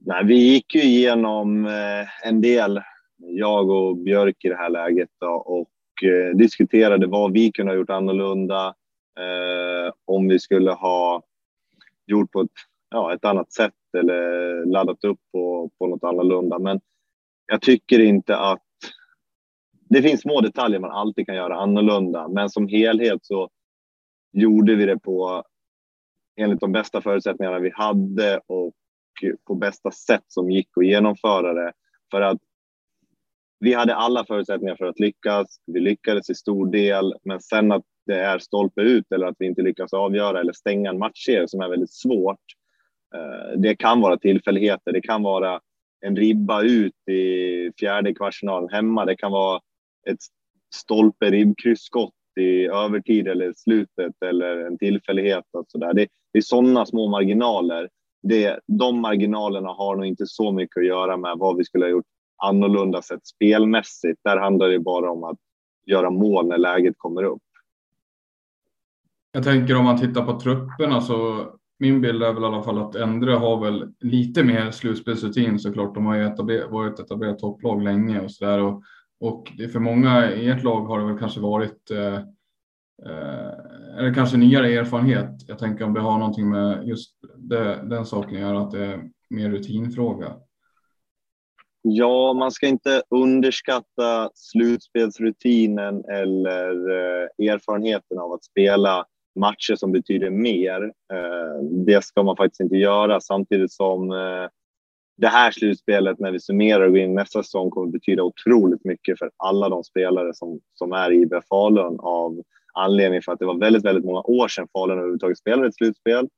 Nej, vi gick ju igenom eh, en del, jag och Björk i det här läget då, och eh, diskuterade vad vi kunde ha gjort annorlunda. Eh, om vi skulle ha gjort på ett, ja, ett annat sätt eller laddat upp på, på något annorlunda. Men jag tycker inte att det finns små detaljer man alltid kan göra annorlunda, men som helhet så gjorde vi det på enligt de bästa förutsättningarna vi hade och på bästa sätt som gick att genomföra det. För att vi hade alla förutsättningar för att lyckas. Vi lyckades i stor del, men sen att det är stolpe ut eller att vi inte lyckas avgöra eller stänga en matchserie som är väldigt svårt. Eh, det kan vara tillfälligheter. Det kan vara en ribba ut i fjärde kvartsfinalen hemma. Det kan vara ett stolpe ribbkrysskott i övertid eller slutet eller en tillfällighet. Och så där. Det, det är sådana små marginaler. Det, de marginalerna har nog inte så mycket att göra med vad vi skulle ha gjort annorlunda sett spelmässigt. Där handlar det bara om att göra mål när läget kommer upp. Jag tänker om man tittar på trupperna så min bild är väl i alla fall att Endre har väl lite mer slutspelsrutin såklart. De har ju etabler varit etablerat topplag länge och så där och, och det för många i ert lag har det väl kanske varit eh, eh, eller kanske nyare erfarenhet. Jag tänker om det har någonting med just det, den saken att göra, att det är mer rutinfråga. Ja, man ska inte underskatta slutspelsrutinen eller eh, erfarenheten av att spela matcher som betyder mer. Eh, det ska man faktiskt inte göra samtidigt som eh, det här slutspelet när vi summerar och går in nästa säsong kommer betyda otroligt mycket för alla de spelare som, som är i IBF Falun av anledning för att det var väldigt, väldigt många år sedan Falun överhuvudtaget spelade ett slutspel.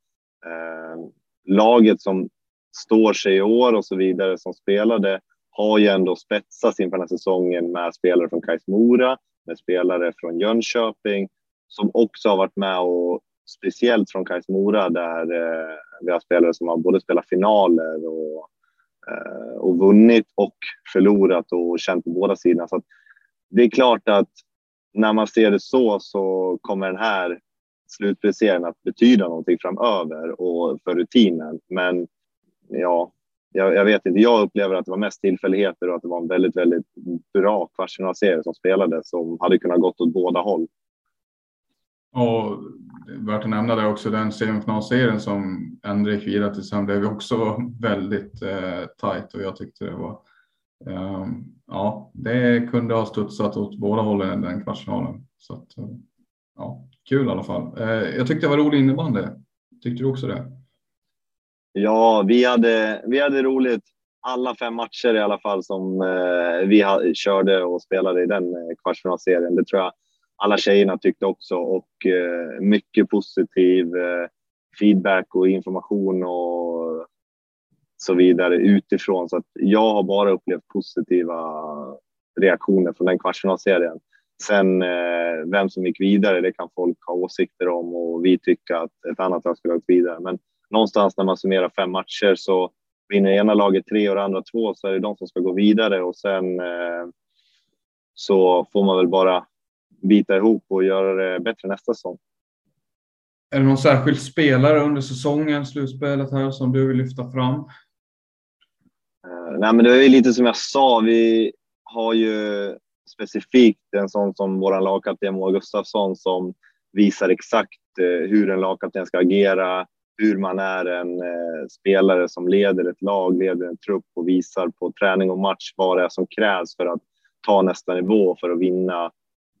Laget som står sig i år och så vidare som spelade har ju ändå spetsats inför den här säsongen med spelare från Kais Mora, med spelare från Jönköping som också har varit med och speciellt från Kais Mora där eh, vi har spelare som har både spelat finaler och, eh, och vunnit och förlorat och känt på båda sidorna. Så det är klart att när man ser det så så kommer den här slutspelsserien att betyda någonting framöver och för rutinen. Men ja, jag, jag, vet inte. Jag upplever att det var mest tillfälligheter och att det var en väldigt, väldigt bra kvartsfinalserie som spelades som hade kunnat gått åt båda håll. Och värt att nämna det också, den semifinalserien som Endre gick vidare till sen blev också väldigt eh, tajt och jag tyckte det var eh, ja, det kunde ha studsat åt båda hållen den kvartsfinalen. Så att, eh, ja, kul i alla fall. Eh, jag tyckte det var rolig innebandy. Tyckte du också det? Ja, vi hade, vi hade roligt alla fem matcher i alla fall som eh, vi ha, körde och spelade i den eh, kvartsfinalserien. Det tror jag alla tjejerna tyckte också och eh, mycket positiv eh, feedback och information och så vidare utifrån. Så att jag har bara upplevt positiva reaktioner från den kvartsfinalserien. Sen eh, vem som gick vidare, det kan folk ha åsikter om och vi tycker att ett annat lag skulle ha gått vidare. Men någonstans när man summerar fem matcher så vinner ena laget tre och det andra två så är det de som ska gå vidare och sen eh, så får man väl bara bita ihop och göra det bättre nästa säsong. Är det någon särskild spelare under säsongen, slutspelet här, som du vill lyfta fram? Uh, nej, men det är lite som jag sa. Vi har ju specifikt en sån som vår lagkapten Moa Gustafsson som visar exakt uh, hur en lagkapten ska agera, hur man är en eh, spelare som leder ett lag, leder en trupp och visar på träning och match vad det är som krävs för att ta nästa nivå för att vinna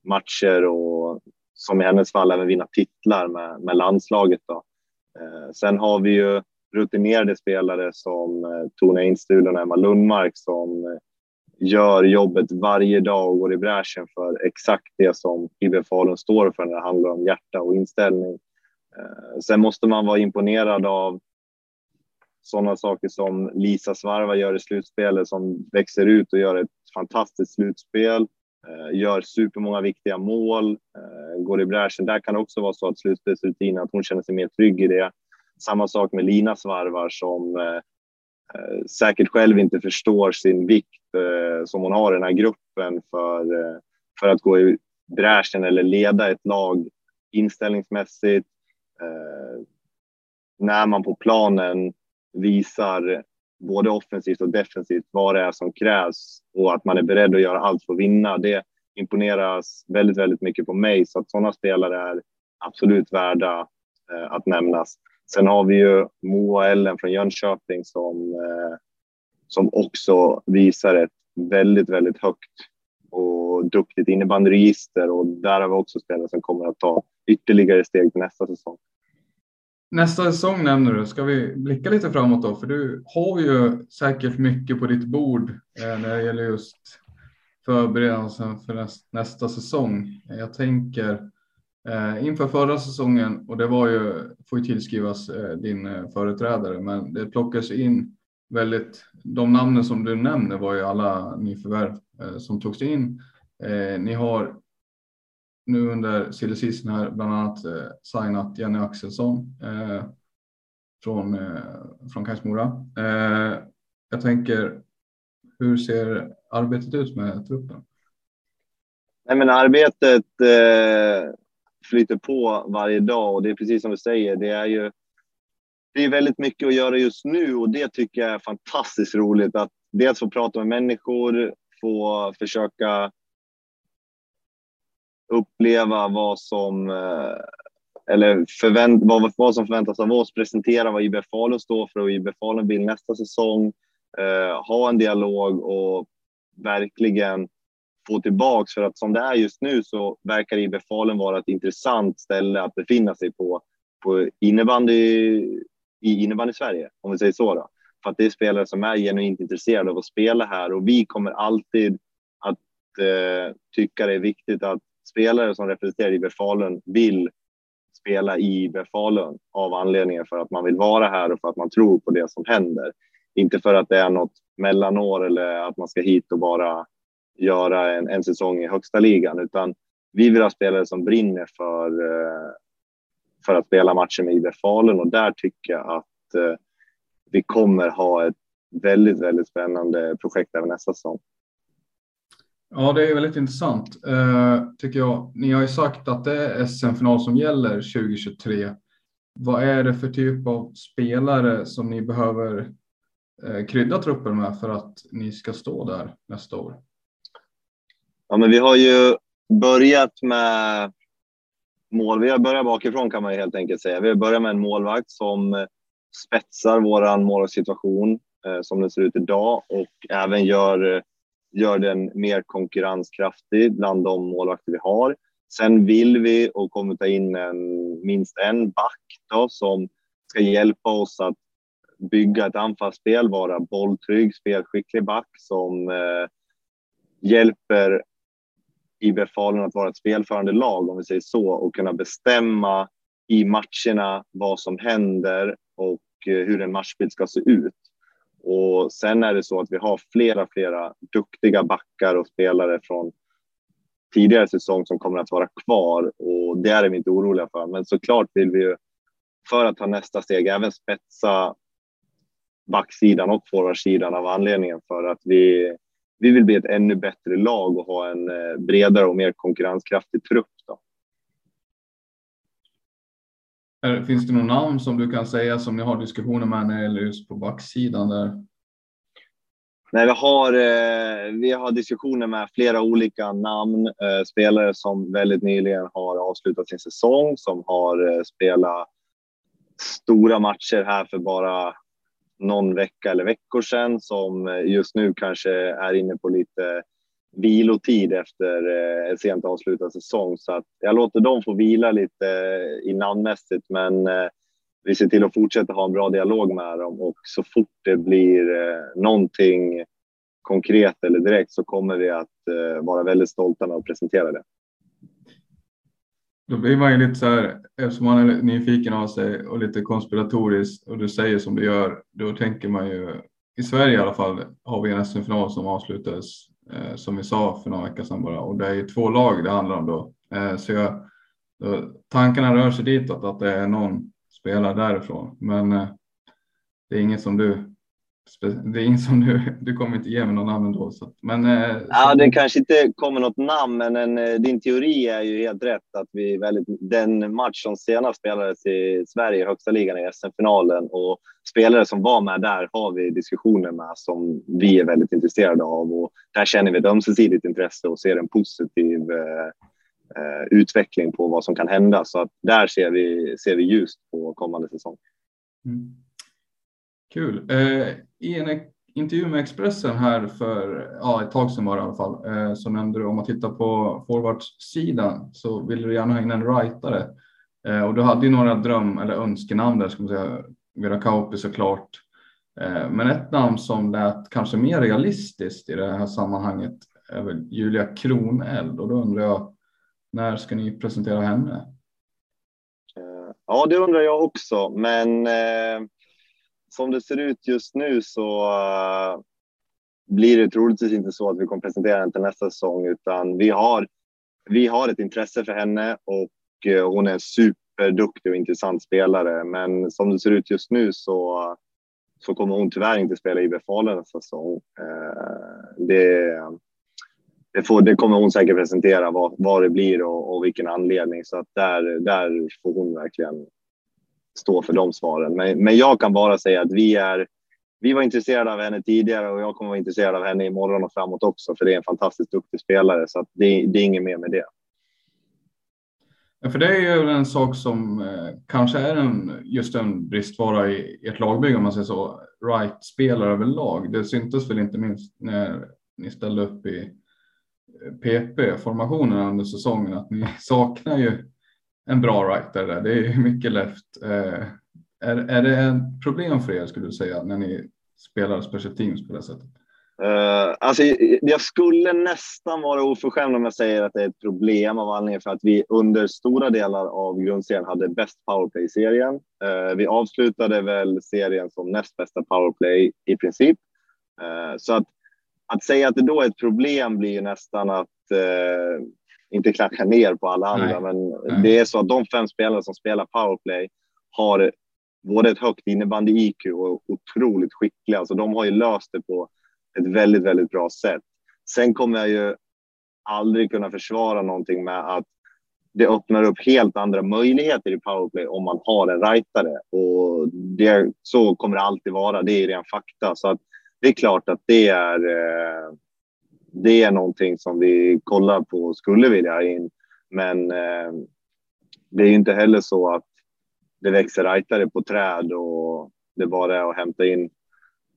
matcher och som i hennes fall även vinna titlar med, med landslaget. Då. Eh, sen har vi ju rutinerade spelare som eh, Tone Einstulen och Emma Lundmark som eh, gör jobbet varje dag och går i bräschen för exakt det som IBF Falun står för när det handlar om hjärta och inställning. Eh, sen måste man vara imponerad av sådana saker som Lisa Svarva gör i slutspelet som växer ut och gör ett fantastiskt slutspel. Eh, gör supermånga viktiga mål, eh, går i bräschen. Där kan det också vara så att slutspelsrutinen, att hon känner sig mer trygg i det. Samma sak med Lina Svarvar som säkert själv inte förstår sin vikt som hon har i den här gruppen för, för att gå i bräschen eller leda ett lag inställningsmässigt. Eh, när man på planen visar både offensivt och defensivt vad det är som krävs och att man är beredd att göra allt för att vinna. Det, imponeras väldigt, väldigt mycket på mig. Så att sådana spelare är absolut värda eh, att nämnas. Sen har vi ju Moa Ellen från Jönköping som, eh, som också visar ett väldigt, väldigt högt och duktigt innebandyregister och där har vi också spelare som kommer att ta ytterligare steg till nästa säsong. Nästa säsong nämner du. Ska vi blicka lite framåt då? För du har ju säkert mycket på ditt bord eh, när det gäller just förberedelsen för nästa säsong. Jag tänker eh, inför förra säsongen och det var ju, får ju tillskrivas eh, din eh, företrädare, men det plockas in väldigt, de namnen som du nämner var ju alla nyförvärv eh, som togs in. Eh, ni har nu under silly season här bland annat eh, signat Jenny Axelsson eh, från, eh, från Kajsmora. Eh, jag tänker, hur ser arbetet ut med truppen? Nej, men arbetet eh, flyter på varje dag och det är precis som du säger, det är ju det är väldigt mycket att göra just nu och det tycker jag är fantastiskt roligt att dels få prata med människor, få försöka uppleva vad som eh, eller förvänt, vad, vad som förväntas av oss, presentera vad IBF Falun står för och IBF Falun vill nästa säsong, eh, ha en dialog och verkligen få tillbaks för att som det är just nu så verkar IBF Falun vara ett intressant ställe att befinna sig på, på innebandy i innebandy Sverige, om vi säger så. Då. För att det är spelare som är genuint intresserade av att spela här och vi kommer alltid att eh, tycka det är viktigt att spelare som representerar IB Falun vill spela i IB Falun av anledningen för att man vill vara här och för att man tror på det som händer. Inte för att det är något mellanår eller att man ska hit och bara göra en, en säsong i högsta ligan, utan vi vill ha spelare som brinner för, eh, för att spela matcher med IB Falun och där tycker jag att eh, vi kommer ha ett väldigt, väldigt spännande projekt även nästa säsong. Ja, det är väldigt intressant eh, tycker jag. Ni har ju sagt att det är SM-final som gäller 2023. Vad är det för typ av spelare som ni behöver eh, krydda truppen med för att ni ska stå där nästa år? Ja, men vi har ju börjat med mål. Vi har börjat bakifrån kan man ju helt enkelt säga. Vi har börjat med en målvakt som eh, spetsar våran målsituation eh, som den ser ut idag och även gör gör den mer konkurrenskraftig bland de målvakter vi har. Sen vill vi och kommer ta in en, minst en back då, som ska hjälpa oss att bygga ett anfallsspel, vara bolltrygg, spelskicklig back som eh, hjälper IBF Falun att vara ett spelförande lag, om vi säger så, och kunna bestämma i matcherna vad som händer och eh, hur en matchbild ska se ut. Och sen är det så att vi har flera, flera duktiga backar och spelare från tidigare säsong som kommer att vara kvar och det är vi inte oroliga för. Men såklart vill vi ju för att ta nästa steg även spetsa backsidan och forwardsidan av anledningen för att vi, vi vill bli ett ännu bättre lag och ha en eh, bredare och mer konkurrenskraftig trupp. Då. Finns det någon namn som du kan säga som ni har diskussioner med när det gäller just på backsidan där? Nej, vi har, eh, vi har diskussioner med flera olika namn, eh, spelare som väldigt nyligen har avslutat sin säsong, som har eh, spelat stora matcher här för bara någon vecka eller veckor sedan, som eh, just nu kanske är inne på lite vilotid efter eh, en sent avslutad säsong. Så att jag låter dem få vila lite eh, i namnmässigt, men eh, vi ser till att fortsätta ha en bra dialog med dem och så fort det blir eh, någonting konkret eller direkt så kommer vi att eh, vara väldigt stolta med att presentera det. Då blir man ju lite så här, eftersom man är nyfiken av sig och lite konspiratoriskt och du säger som du gör, då tänker man ju i Sverige i alla fall har vi en SM-final som avslutades eh, som vi sa för några veckor sedan bara och det är ju två lag det handlar om då. Eh, så jag, då, tankarna rör sig ditåt att det är någon spelare därifrån, men eh, det är inget som du det är ingen som du, du kommer inte ge mig någon namn ändå. Så, men, eh, ja, det kanske inte kommer något namn, men en, eh, din teori är ju helt rätt. att vi väldigt, Den match som senast spelades i Sverige i högsta ligan i SM-finalen och spelare som var med där har vi diskussioner med som vi är väldigt intresserade av och där känner vi ett ömsesidigt intresse och ser en positiv eh, eh, utveckling på vad som kan hända. Så att där ser vi, ser vi ljust på kommande säsong. Mm. Kul. Eh, I en intervju med Expressen här för ja, ett tag sedan var det i alla fall, eh, så nämnde du om att titta på forwardsidan så ville du gärna ha in en rightare. Eh, och du hade ju några dröm eller önskenamn där, ska man säga. Vera Kauppi såklart. Eh, men ett namn som lät kanske mer realistiskt i det här sammanhanget är väl Julia Kroneld och då undrar jag när ska ni presentera henne? Eh, ja, det undrar jag också, men eh, som det ser ut just nu så uh, blir det troligtvis inte så att vi kommer presentera henne till nästa säsong, utan vi har, vi har ett intresse för henne och uh, hon är en superduktig och intressant spelare. Men som det ser ut just nu så, så kommer hon tyvärr inte spela i Falun nästa säsong. Uh, det, det, får, det, kommer hon säkert presentera vad, vad det blir och, och vilken anledning. Så att där, där får hon verkligen stå för de svaren. Men, men jag kan bara säga att vi är vi var intresserade av henne tidigare och jag kommer vara intresserad av henne imorgon och framåt också, för det är en fantastiskt duktig spelare, så det, det, är inget mer med det. Ja, för det är ju en sak som eh, kanske är en, just en bristvara i ert lagbygge, om man säger så, right-spelare överlag. Det syntes väl inte minst när ni ställde upp i eh, PP-formationen under säsongen, att ni <laughs> saknar ju en bra writer där. Det är mycket left. Eh, är, är det ett problem för er skulle du säga när ni spelar special teams på det sättet? Uh, alltså, jag skulle nästan vara oförskämd om jag säger att det är ett problem av anledningen för att vi under stora delar av grundserien hade bäst powerplay i serien. Uh, vi avslutade väl serien som näst bästa powerplay i princip. Uh, så att, att säga att det då är ett problem blir ju nästan att inte klanka ner på alla andra, Nej. men Nej. det är så att de fem spelare som spelar powerplay har både ett högt innebandy-IQ och otroligt skickliga. Alltså de har ju löst det på ett väldigt, väldigt bra sätt. Sen kommer jag ju aldrig kunna försvara någonting med att det öppnar upp helt andra möjligheter i powerplay om man har en rightare och det, så kommer det alltid vara. Det är ren fakta så att det är klart att det är eh, det är någonting som vi kollar på och skulle vilja ha in. Men eh, det är inte heller så att det växer rightare på träd och det bara är att hämta in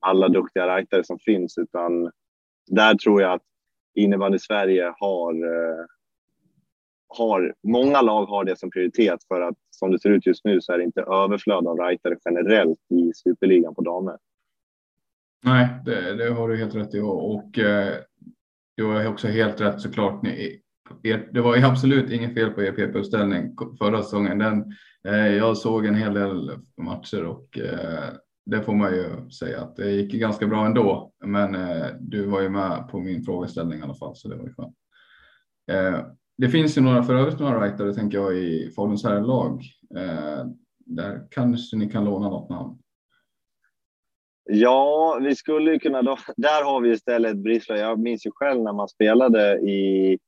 alla duktiga rightare som finns, utan där tror jag att innebandy Sverige har eh, har, många lag har det som prioritet för att som det ser ut just nu så är det inte överflöd av rightare generellt i superligan på damer. Nej, det, det har du helt rätt i och, och eh, du har också helt rätt såklart. Ni, e- e- det var absolut inget fel på er PP-uppställning förra säsongen. Den, eh, jag såg en hel del matcher och eh, det får man ju säga att det gick ganska bra ändå. Men eh, du var ju med på min frågeställning i alla fall, så det var ju skönt. Eh, det finns ju några för övrigt några rightare tänker jag i Faluns herrlag. Eh, där kanske ni kan låna något namn. Ja, vi skulle ju kunna. Då, <laughs> där har vi istället bristlag. Jag minns ju själv när man spelade i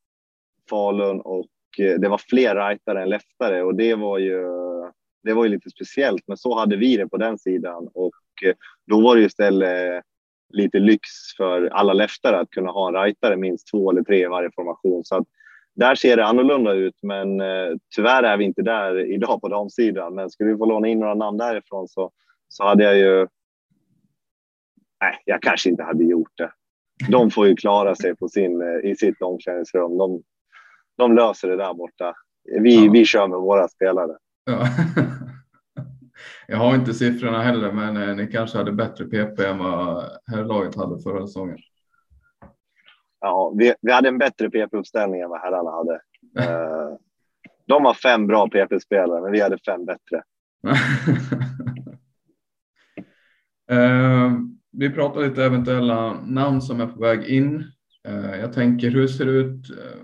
Falun och eh, det var fler rightare än leftare och det var ju. Det var ju lite speciellt, men så hade vi det på den sidan och eh, då var det ju istället lite lyx för alla leftare att kunna ha en rightare minst två eller tre i varje formation. Så att där ser det annorlunda ut, men eh, tyvärr är vi inte där idag på damsidan. Men skulle vi få låna in några namn därifrån så, så hade jag ju nej, jag kanske inte hade gjort det. De får ju klara sig på sin, eh, i sitt omklädningsrum. De, de löser det där borta. Vi, ja. vi kör med våra spelare. Ja. <laughs> Jag har inte siffrorna heller, men eh, ni kanske hade bättre PP än vad herrlaget hade förra säsongen. Ja, vi, vi hade en bättre PP-uppställning än vad herrarna hade. Eh, de har fem bra PP-spelare, men vi hade fem bättre. <laughs> vi pratar lite eventuella namn som är på väg in. Eh, jag tänker hur ser det ut? Eh,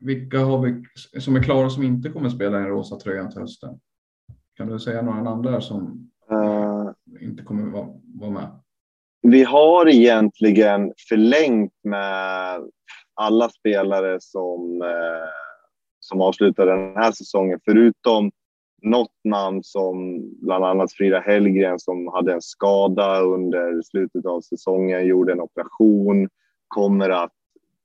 vilka har vi som är klara som inte kommer spela i den rosa tröjan till hösten? Kan du säga några namn där som uh, inte kommer vara, vara med? vi har egentligen förlängt med alla spelare som, som avslutar den här säsongen, förutom något namn som bland annat Frida Hellgren som hade en skada under slutet av säsongen, gjorde en operation, kommer att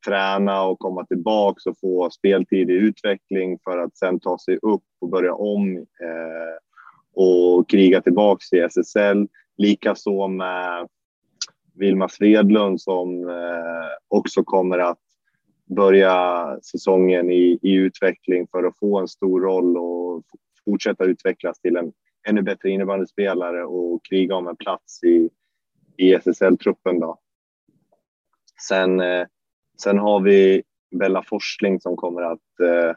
träna och komma tillbaks och få speltid i utveckling för att sen ta sig upp och börja om eh, och kriga tillbaks i SSL. Likaså med Vilma Svedlund som eh, också kommer att börja säsongen i, i utveckling för att få en stor roll och fortsätta utvecklas till en ännu bättre innebandyspelare och kriga om en plats i, i SSL-truppen. Då. Sen, eh, sen har vi Bella Forsling som kommer att eh,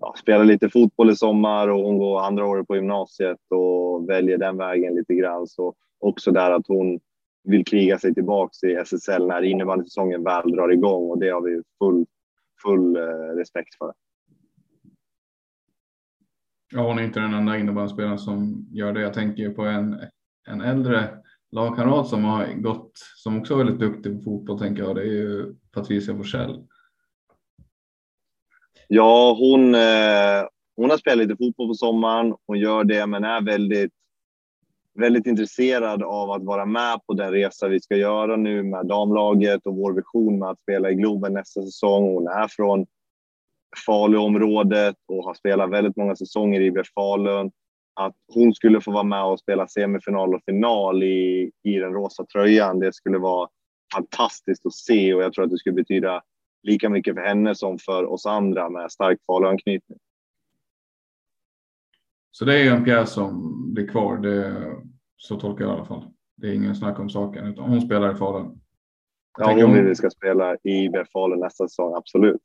ja, spela lite fotboll i sommar och hon går andra året på gymnasiet och väljer den vägen lite grann. Så också där att hon vill kriga sig tillbaks i SSL när innebandysäsongen väl drar igång och det har vi full, full eh, respekt för. Ja, hon är inte den enda innebandyspelaren som gör det. Jag tänker på en, en äldre lagkamrat som har gått, som också är väldigt duktig på fotboll, tänker jag. Det är ju Patricia Forsell. Ja, hon, eh, hon har spelat lite fotboll på sommaren. Hon gör det, men är väldigt, väldigt intresserad av att vara med på den resa vi ska göra nu med damlaget och vår vision med att spela i Globen nästa säsong. Hon är från Faluområdet och har spelat väldigt många säsonger i IBF Falun. Att hon skulle få vara med och spela semifinal och final i, i den rosa tröjan, det skulle vara fantastiskt att se och jag tror att det skulle betyda lika mycket för henne som för oss andra med stark Faluanknytning. Så det är en pjäs som blir kvar, det, så tolkar jag i alla fall. Det är ingen snack om saken, utan hon spelar i Falun. Ja, hon vill vi ska spela i IBF Falun nästa säsong, absolut.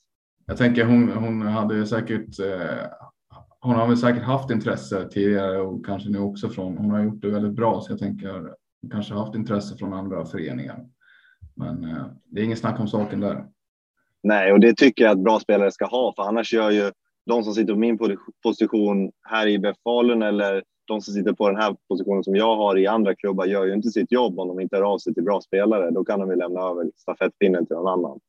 Jag tänker hon, hon hade säkert eh, hon har väl säkert haft intresse tidigare och kanske nu också från. Hon har gjort det väldigt bra så jag tänker hon kanske haft intresse från andra föreningar. Men eh, det är ingen snack om saken där. Nej, och det tycker jag att bra spelare ska ha, för annars gör ju de som sitter på min position här i IBF Falun eller de som sitter på den här positionen som jag har i andra klubbar gör ju inte sitt jobb om de inte är av sig till bra spelare. Då kan de ju lämna över stafettpinnen till någon annan.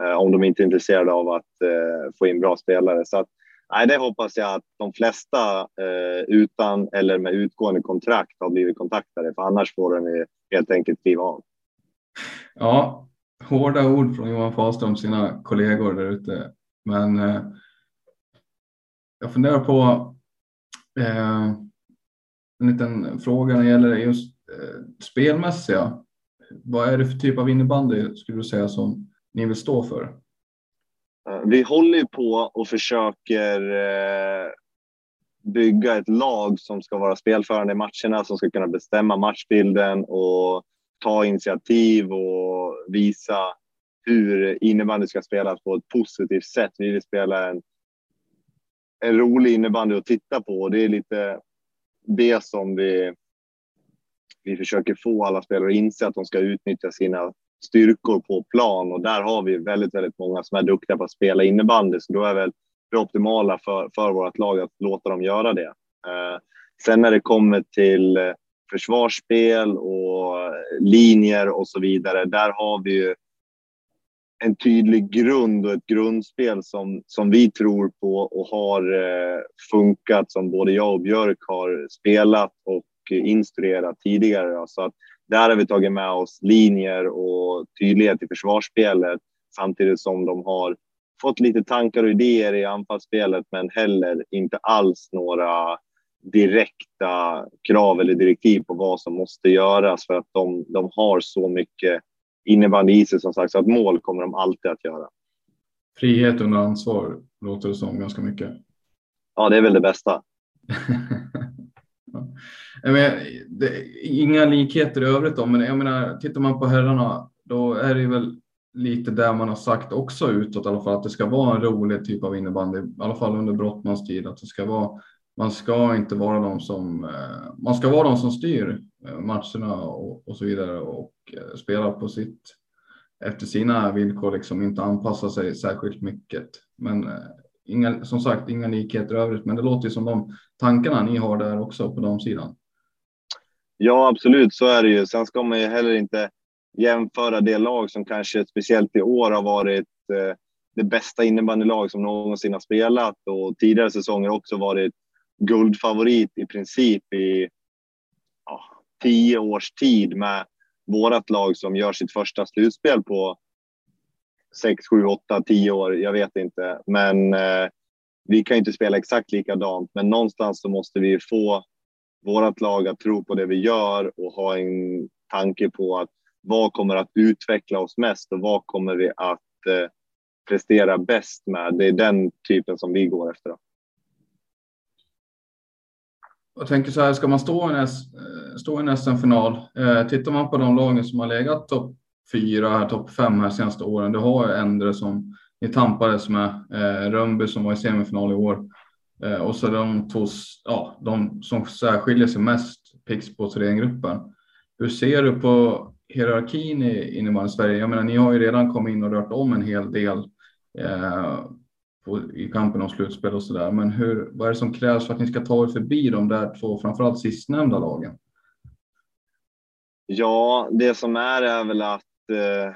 Eh, om de inte är intresserade av att eh, få in bra spelare. Så att, nej, det hoppas jag att de flesta eh, utan eller med utgående kontrakt har blivit kontaktade, för annars får de helt enkelt kliva av. Ja, hårda ord från Johan Fahlström och sina kollegor där ute. Men eh, jag funderar på eh, en liten fråga när det gäller just eh, spelmässiga. Vad är det för typ av innebandy skulle du säga som ni vill stå för? Eh, vi håller på och försöker eh, bygga ett lag som ska vara spelförande i matcherna, som ska kunna bestämma matchbilden och ta initiativ och visa hur innebandy ska spelas på ett positivt sätt. Vi vill spela en, en rolig innebandy att titta på och det är lite det som vi, vi försöker få alla spelare att inse att de ska utnyttja sina styrkor på plan och där har vi väldigt, väldigt många som är duktiga på att spela innebandy. Så då är väl det optimala för, för vårt lag att låta dem göra det. Eh, sen när det kommer till eh, försvarsspel och eh, linjer och så vidare, där har vi ju en tydlig grund och ett grundspel som, som vi tror på och har eh, funkat som både jag och Björk har spelat och eh, instruerat tidigare. Så att där har vi tagit med oss linjer och tydlighet i försvarsspelet samtidigt som de har fått lite tankar och idéer i anfallsspelet men heller inte alls några direkta krav eller direktiv på vad som måste göras för att de, de har så mycket innebandy i sig som sagt så att mål kommer de alltid att göra. Frihet under ansvar låter det som ganska mycket. Ja, det är väl det bästa. <laughs> Jag menar, det, inga likheter i övrigt då, men jag menar, tittar man på herrarna, då är det väl lite där man har sagt också utåt i alla fall att det ska vara en rolig typ av innebandy, i alla fall under Brottmans tid, att det ska vara, man ska inte vara de som, eh, man ska vara de som styr eh, matcherna och, och så vidare och eh, spelar på sitt, efter sina villkor, liksom inte anpassa sig särskilt mycket. Men inga, som sagt, inga likheter i övrigt, men det låter ju som de tankarna ni har där också på de sidan. Ja, absolut, så är det ju. Sen ska man ju heller inte jämföra det lag som kanske speciellt i år har varit eh, det bästa innebandylag som någonsin har spelat och tidigare säsonger också varit guldfavorit i princip i ja, tio års tid med vårat lag som gör sitt första slutspel på sex, sju, åtta, tio år. Jag vet inte, men eh, vi kan inte spela exakt likadant. Men någonstans så måste vi få vårat lag att tro på det vi gör och ha en tanke på att vad kommer att utveckla oss mest och vad kommer vi att eh, prestera bäst med? Det är den typen som vi går efter. Jag tänker så här, ska man stå i en, eh, stå i en SM-final, eh, tittar man på de lagen som har legat topp fyra, topp fem här senaste åren, du har Endre som ni tampades med, eh, Rönnby som var i semifinal i år eh, och så de två, ja, de som särskiljer sig mest, Pixbo och Thorengruppen. Hur ser du på hierarkin i innebandy Sverige? Jag menar, ni har ju redan kommit in och rört om en hel del eh, på, i kampen om slutspel och så där. Men hur, vad är det som krävs för att ni ska ta er förbi de där två, framförallt sistnämnda lagen? Ja, det som är är väl att eh,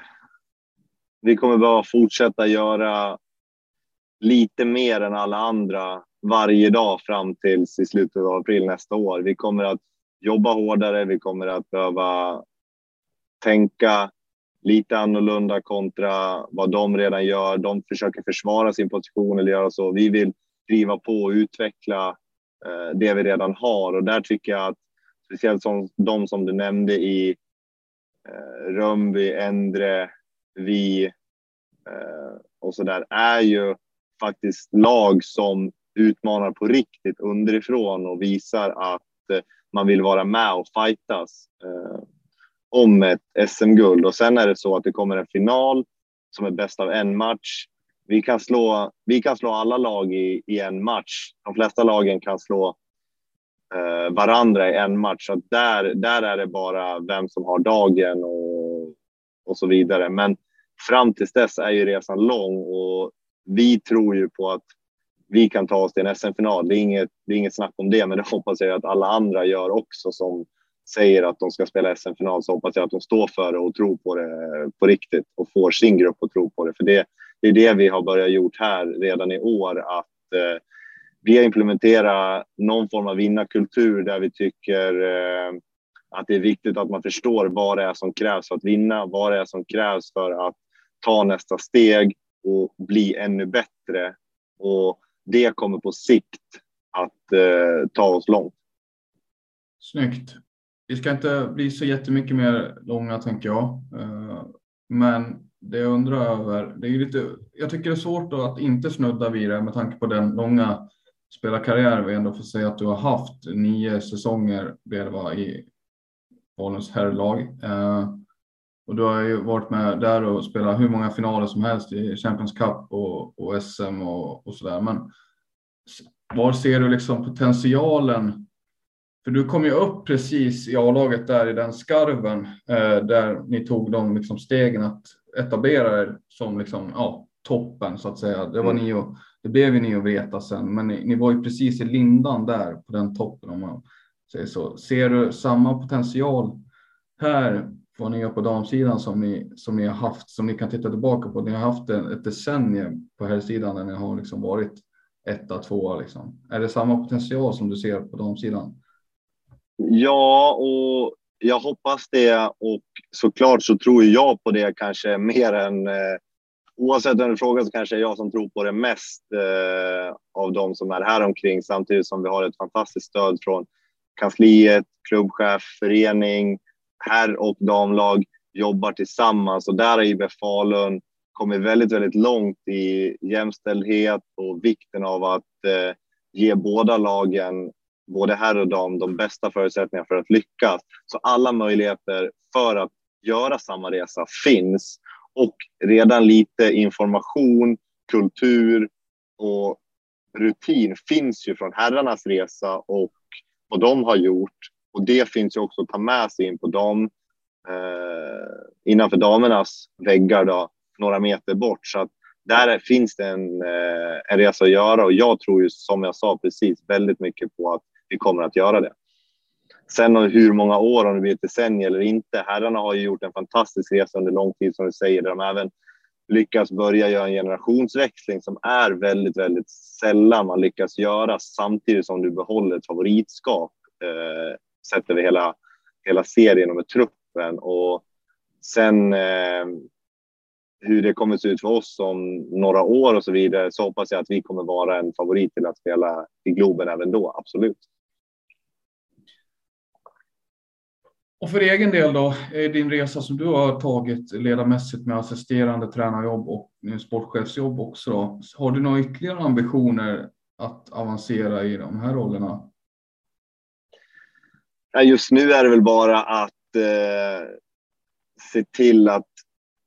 vi kommer behöva fortsätta göra lite mer än alla andra varje dag fram till i slutet av april nästa år. Vi kommer att jobba hårdare. Vi kommer att behöva tänka lite annorlunda kontra vad de redan gör. De försöker försvara sin position eller göra så. Vi vill driva på och utveckla eh, det vi redan har och där tycker jag att speciellt som de som du nämnde i Eh, Rönnby, Endre, vi eh, och så där är ju faktiskt lag som utmanar på riktigt underifrån och visar att eh, man vill vara med och fightas eh, om ett SM-guld och sen är det så att det kommer en final som är bäst av en match. Vi kan slå, vi kan slå alla lag i, i en match. De flesta lagen kan slå Eh, varandra i en match. Så där, där är det bara vem som har dagen och, och så vidare. Men fram tills dess är ju resan lång och vi tror ju på att vi kan ta oss till en SM-final. Det, är inget, det är inget snack om det, men det hoppas jag att alla andra gör också som säger att de ska spela SM-final så hoppas jag att de står för det och tror på det på riktigt och får sin grupp att tro på det. För det, det är det vi har börjat gjort här redan i år, att eh, vi har implementerat någon form av vinnarkultur där vi tycker eh, att det är viktigt att man förstår vad det är som krävs för att vinna, vad det är som krävs för att ta nästa steg och bli ännu bättre. Och det kommer på sikt att eh, ta oss långt. Snyggt. Vi ska inte bli så jättemycket mer långa tänker jag. Eh, men det jag undrar över, det är lite, jag tycker det är svårt att inte snudda vid det med tanke på den långa spelarkarriär vi ändå får säga att du har haft. Nio säsonger blev det i Faluns herrlag. Eh, och du har ju varit med där och spelat hur många finaler som helst i Champions Cup och, och SM och, och sådär. Men var ser du liksom potentialen för du kom ju upp precis i A-laget där i den skarven eh, där ni tog de liksom stegen att etablera er som liksom, ja, toppen så att säga. Det, var mm. ni och, det blev ju ni att veta sen, men ni, ni, var ju precis i lindan där på den toppen om man säger så. Ser du samma potential här vad ni gör på damsidan som ni, som ni har haft, som ni kan titta tillbaka på? Ni har haft ett decennium på här sidan där ni har liksom varit etta, tvåa liksom. Är det samma potential som du ser på damsidan? Ja, och jag hoppas det och såklart så tror jag på det kanske mer än eh, oavsett vem du frågar så kanske är jag som tror på det mest eh, av de som är här omkring. Samtidigt som vi har ett fantastiskt stöd från kansliet, klubbchef, förening, herr och damlag jobbar tillsammans. Och där har IB Falun kommit väldigt, väldigt långt i jämställdhet och vikten av att eh, ge båda lagen både herr och dam, de bästa förutsättningarna för att lyckas. Så alla möjligheter för att göra samma resa finns och redan lite information, kultur och rutin finns ju från herrarnas resa och vad de har gjort. Och det finns ju också att ta med sig in på dem eh, innanför damernas väggar då, några meter bort. Så att där finns det en, eh, en resa att göra och jag tror ju som jag sa precis väldigt mycket på att vi kommer att göra det. Sen hur många år, om det blir ett decennium eller inte. Herrarna har ju gjort en fantastisk resa under lång tid som du säger, där de även lyckas börja göra en generationsväxling som är väldigt, väldigt sällan man lyckas göra samtidigt som du behåller ett favoritskap eh, sett över hela, hela serien och med truppen. Och sen eh, hur det kommer se ut för oss om några år och så vidare så hoppas jag att vi kommer vara en favorit till att spela i Globen även då, absolut. Och för egen del då, eh, din resa som du har tagit ledarmässigt med assisterande tränarjobb och eh, sportchefsjobb också. Då, har du några ytterligare ambitioner att avancera i de här rollerna? Just nu är det väl bara att eh, se till att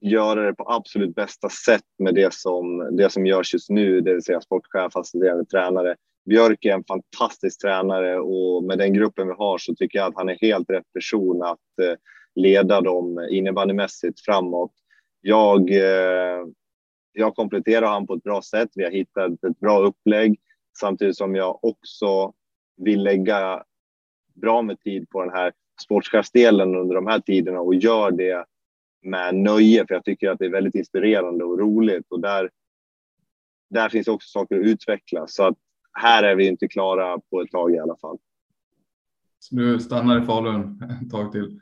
göra det på absolut bästa sätt med det som, det som görs just nu, det vill säga sportchef, assisterande tränare. Björk är en fantastisk tränare och med den gruppen vi har så tycker jag att han är helt rätt person att eh, leda dem innebandymässigt framåt. Jag, eh, jag kompletterar han på ett bra sätt. Vi har hittat ett bra upplägg samtidigt som jag också vill lägga bra med tid på den här sportchefsdelen under de här tiderna och gör det med nöje, för jag tycker att det är väldigt inspirerande och roligt och där. Där finns också saker att utveckla så att här är vi inte klara på ett tag i alla fall. Så du stannar i Falun ett tag till?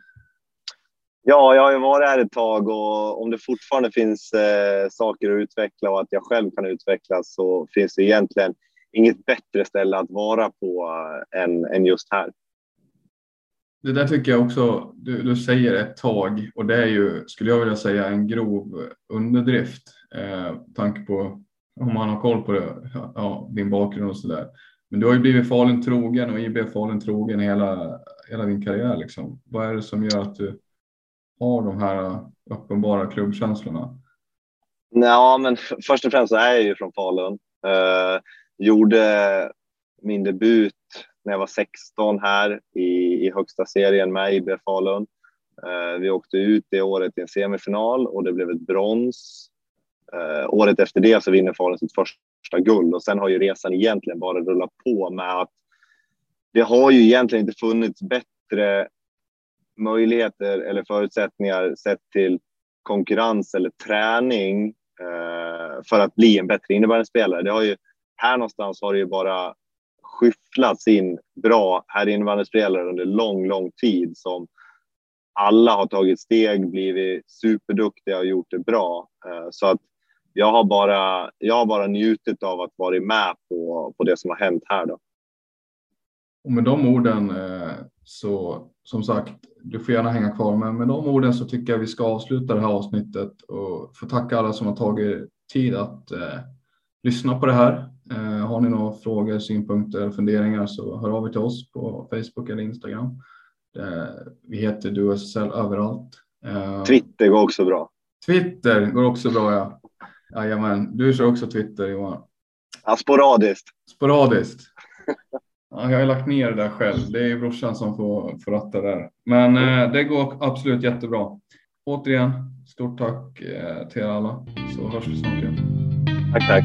Ja, jag har ju varit här ett tag och om det fortfarande finns eh, saker att utveckla och att jag själv kan utvecklas så finns det egentligen inget bättre ställe att vara på äh, än, än just här. Det där tycker jag också, du, du, säger ett tag och det är ju, skulle jag vilja säga, en grov underdrift. Eh, tanke på om man har koll på det, ja, din bakgrund och så där. Men du har ju blivit Falun trogen och IB Falun trogen hela, hela din karriär. Liksom. Vad är det som gör att du har de här uppenbara klubbkänslorna? Ja, men först och främst så är jag ju från Falun. Eh, gjorde min debut när jag var 16 här i, i högsta serien med IB Falun. Eh, vi åkte ut det året i en semifinal och det blev ett brons. Eh, året efter det så vinner Falun sitt första guld och sen har ju resan egentligen bara rullat på med att det har ju egentligen inte funnits bättre möjligheter eller förutsättningar sett till konkurrens eller träning eh, för att bli en bättre innebandyspelare. Det har ju här någonstans har det ju bara skyfflats in bra herrinnebandyspelare under lång, lång tid som alla har tagit steg, blivit superduktiga och gjort det bra. Eh, så att jag har bara, jag har bara njutit av att vara med på, på det som har hänt här. Då. Och med de orden eh, så som sagt, du får gärna hänga kvar, men med de orden så tycker jag vi ska avsluta det här avsnittet och få tacka alla som har tagit tid att eh, lyssna på det här. Eh, har ni några frågor, synpunkter, funderingar så hör av er till oss på Facebook eller Instagram. Eh, vi heter DuSSL överallt. Eh, Twitter går också bra. Twitter går också bra, ja. Jajamän, du kör också Twitter Johan? Ja, sporadiskt. Sporadiskt. Ja, jag har lagt ner det där själv. Det är brorsan som får, får ratta där. Men eh, det går absolut jättebra. Återigen, stort tack eh, till er alla så hörs vi snart igen. Tack, tack.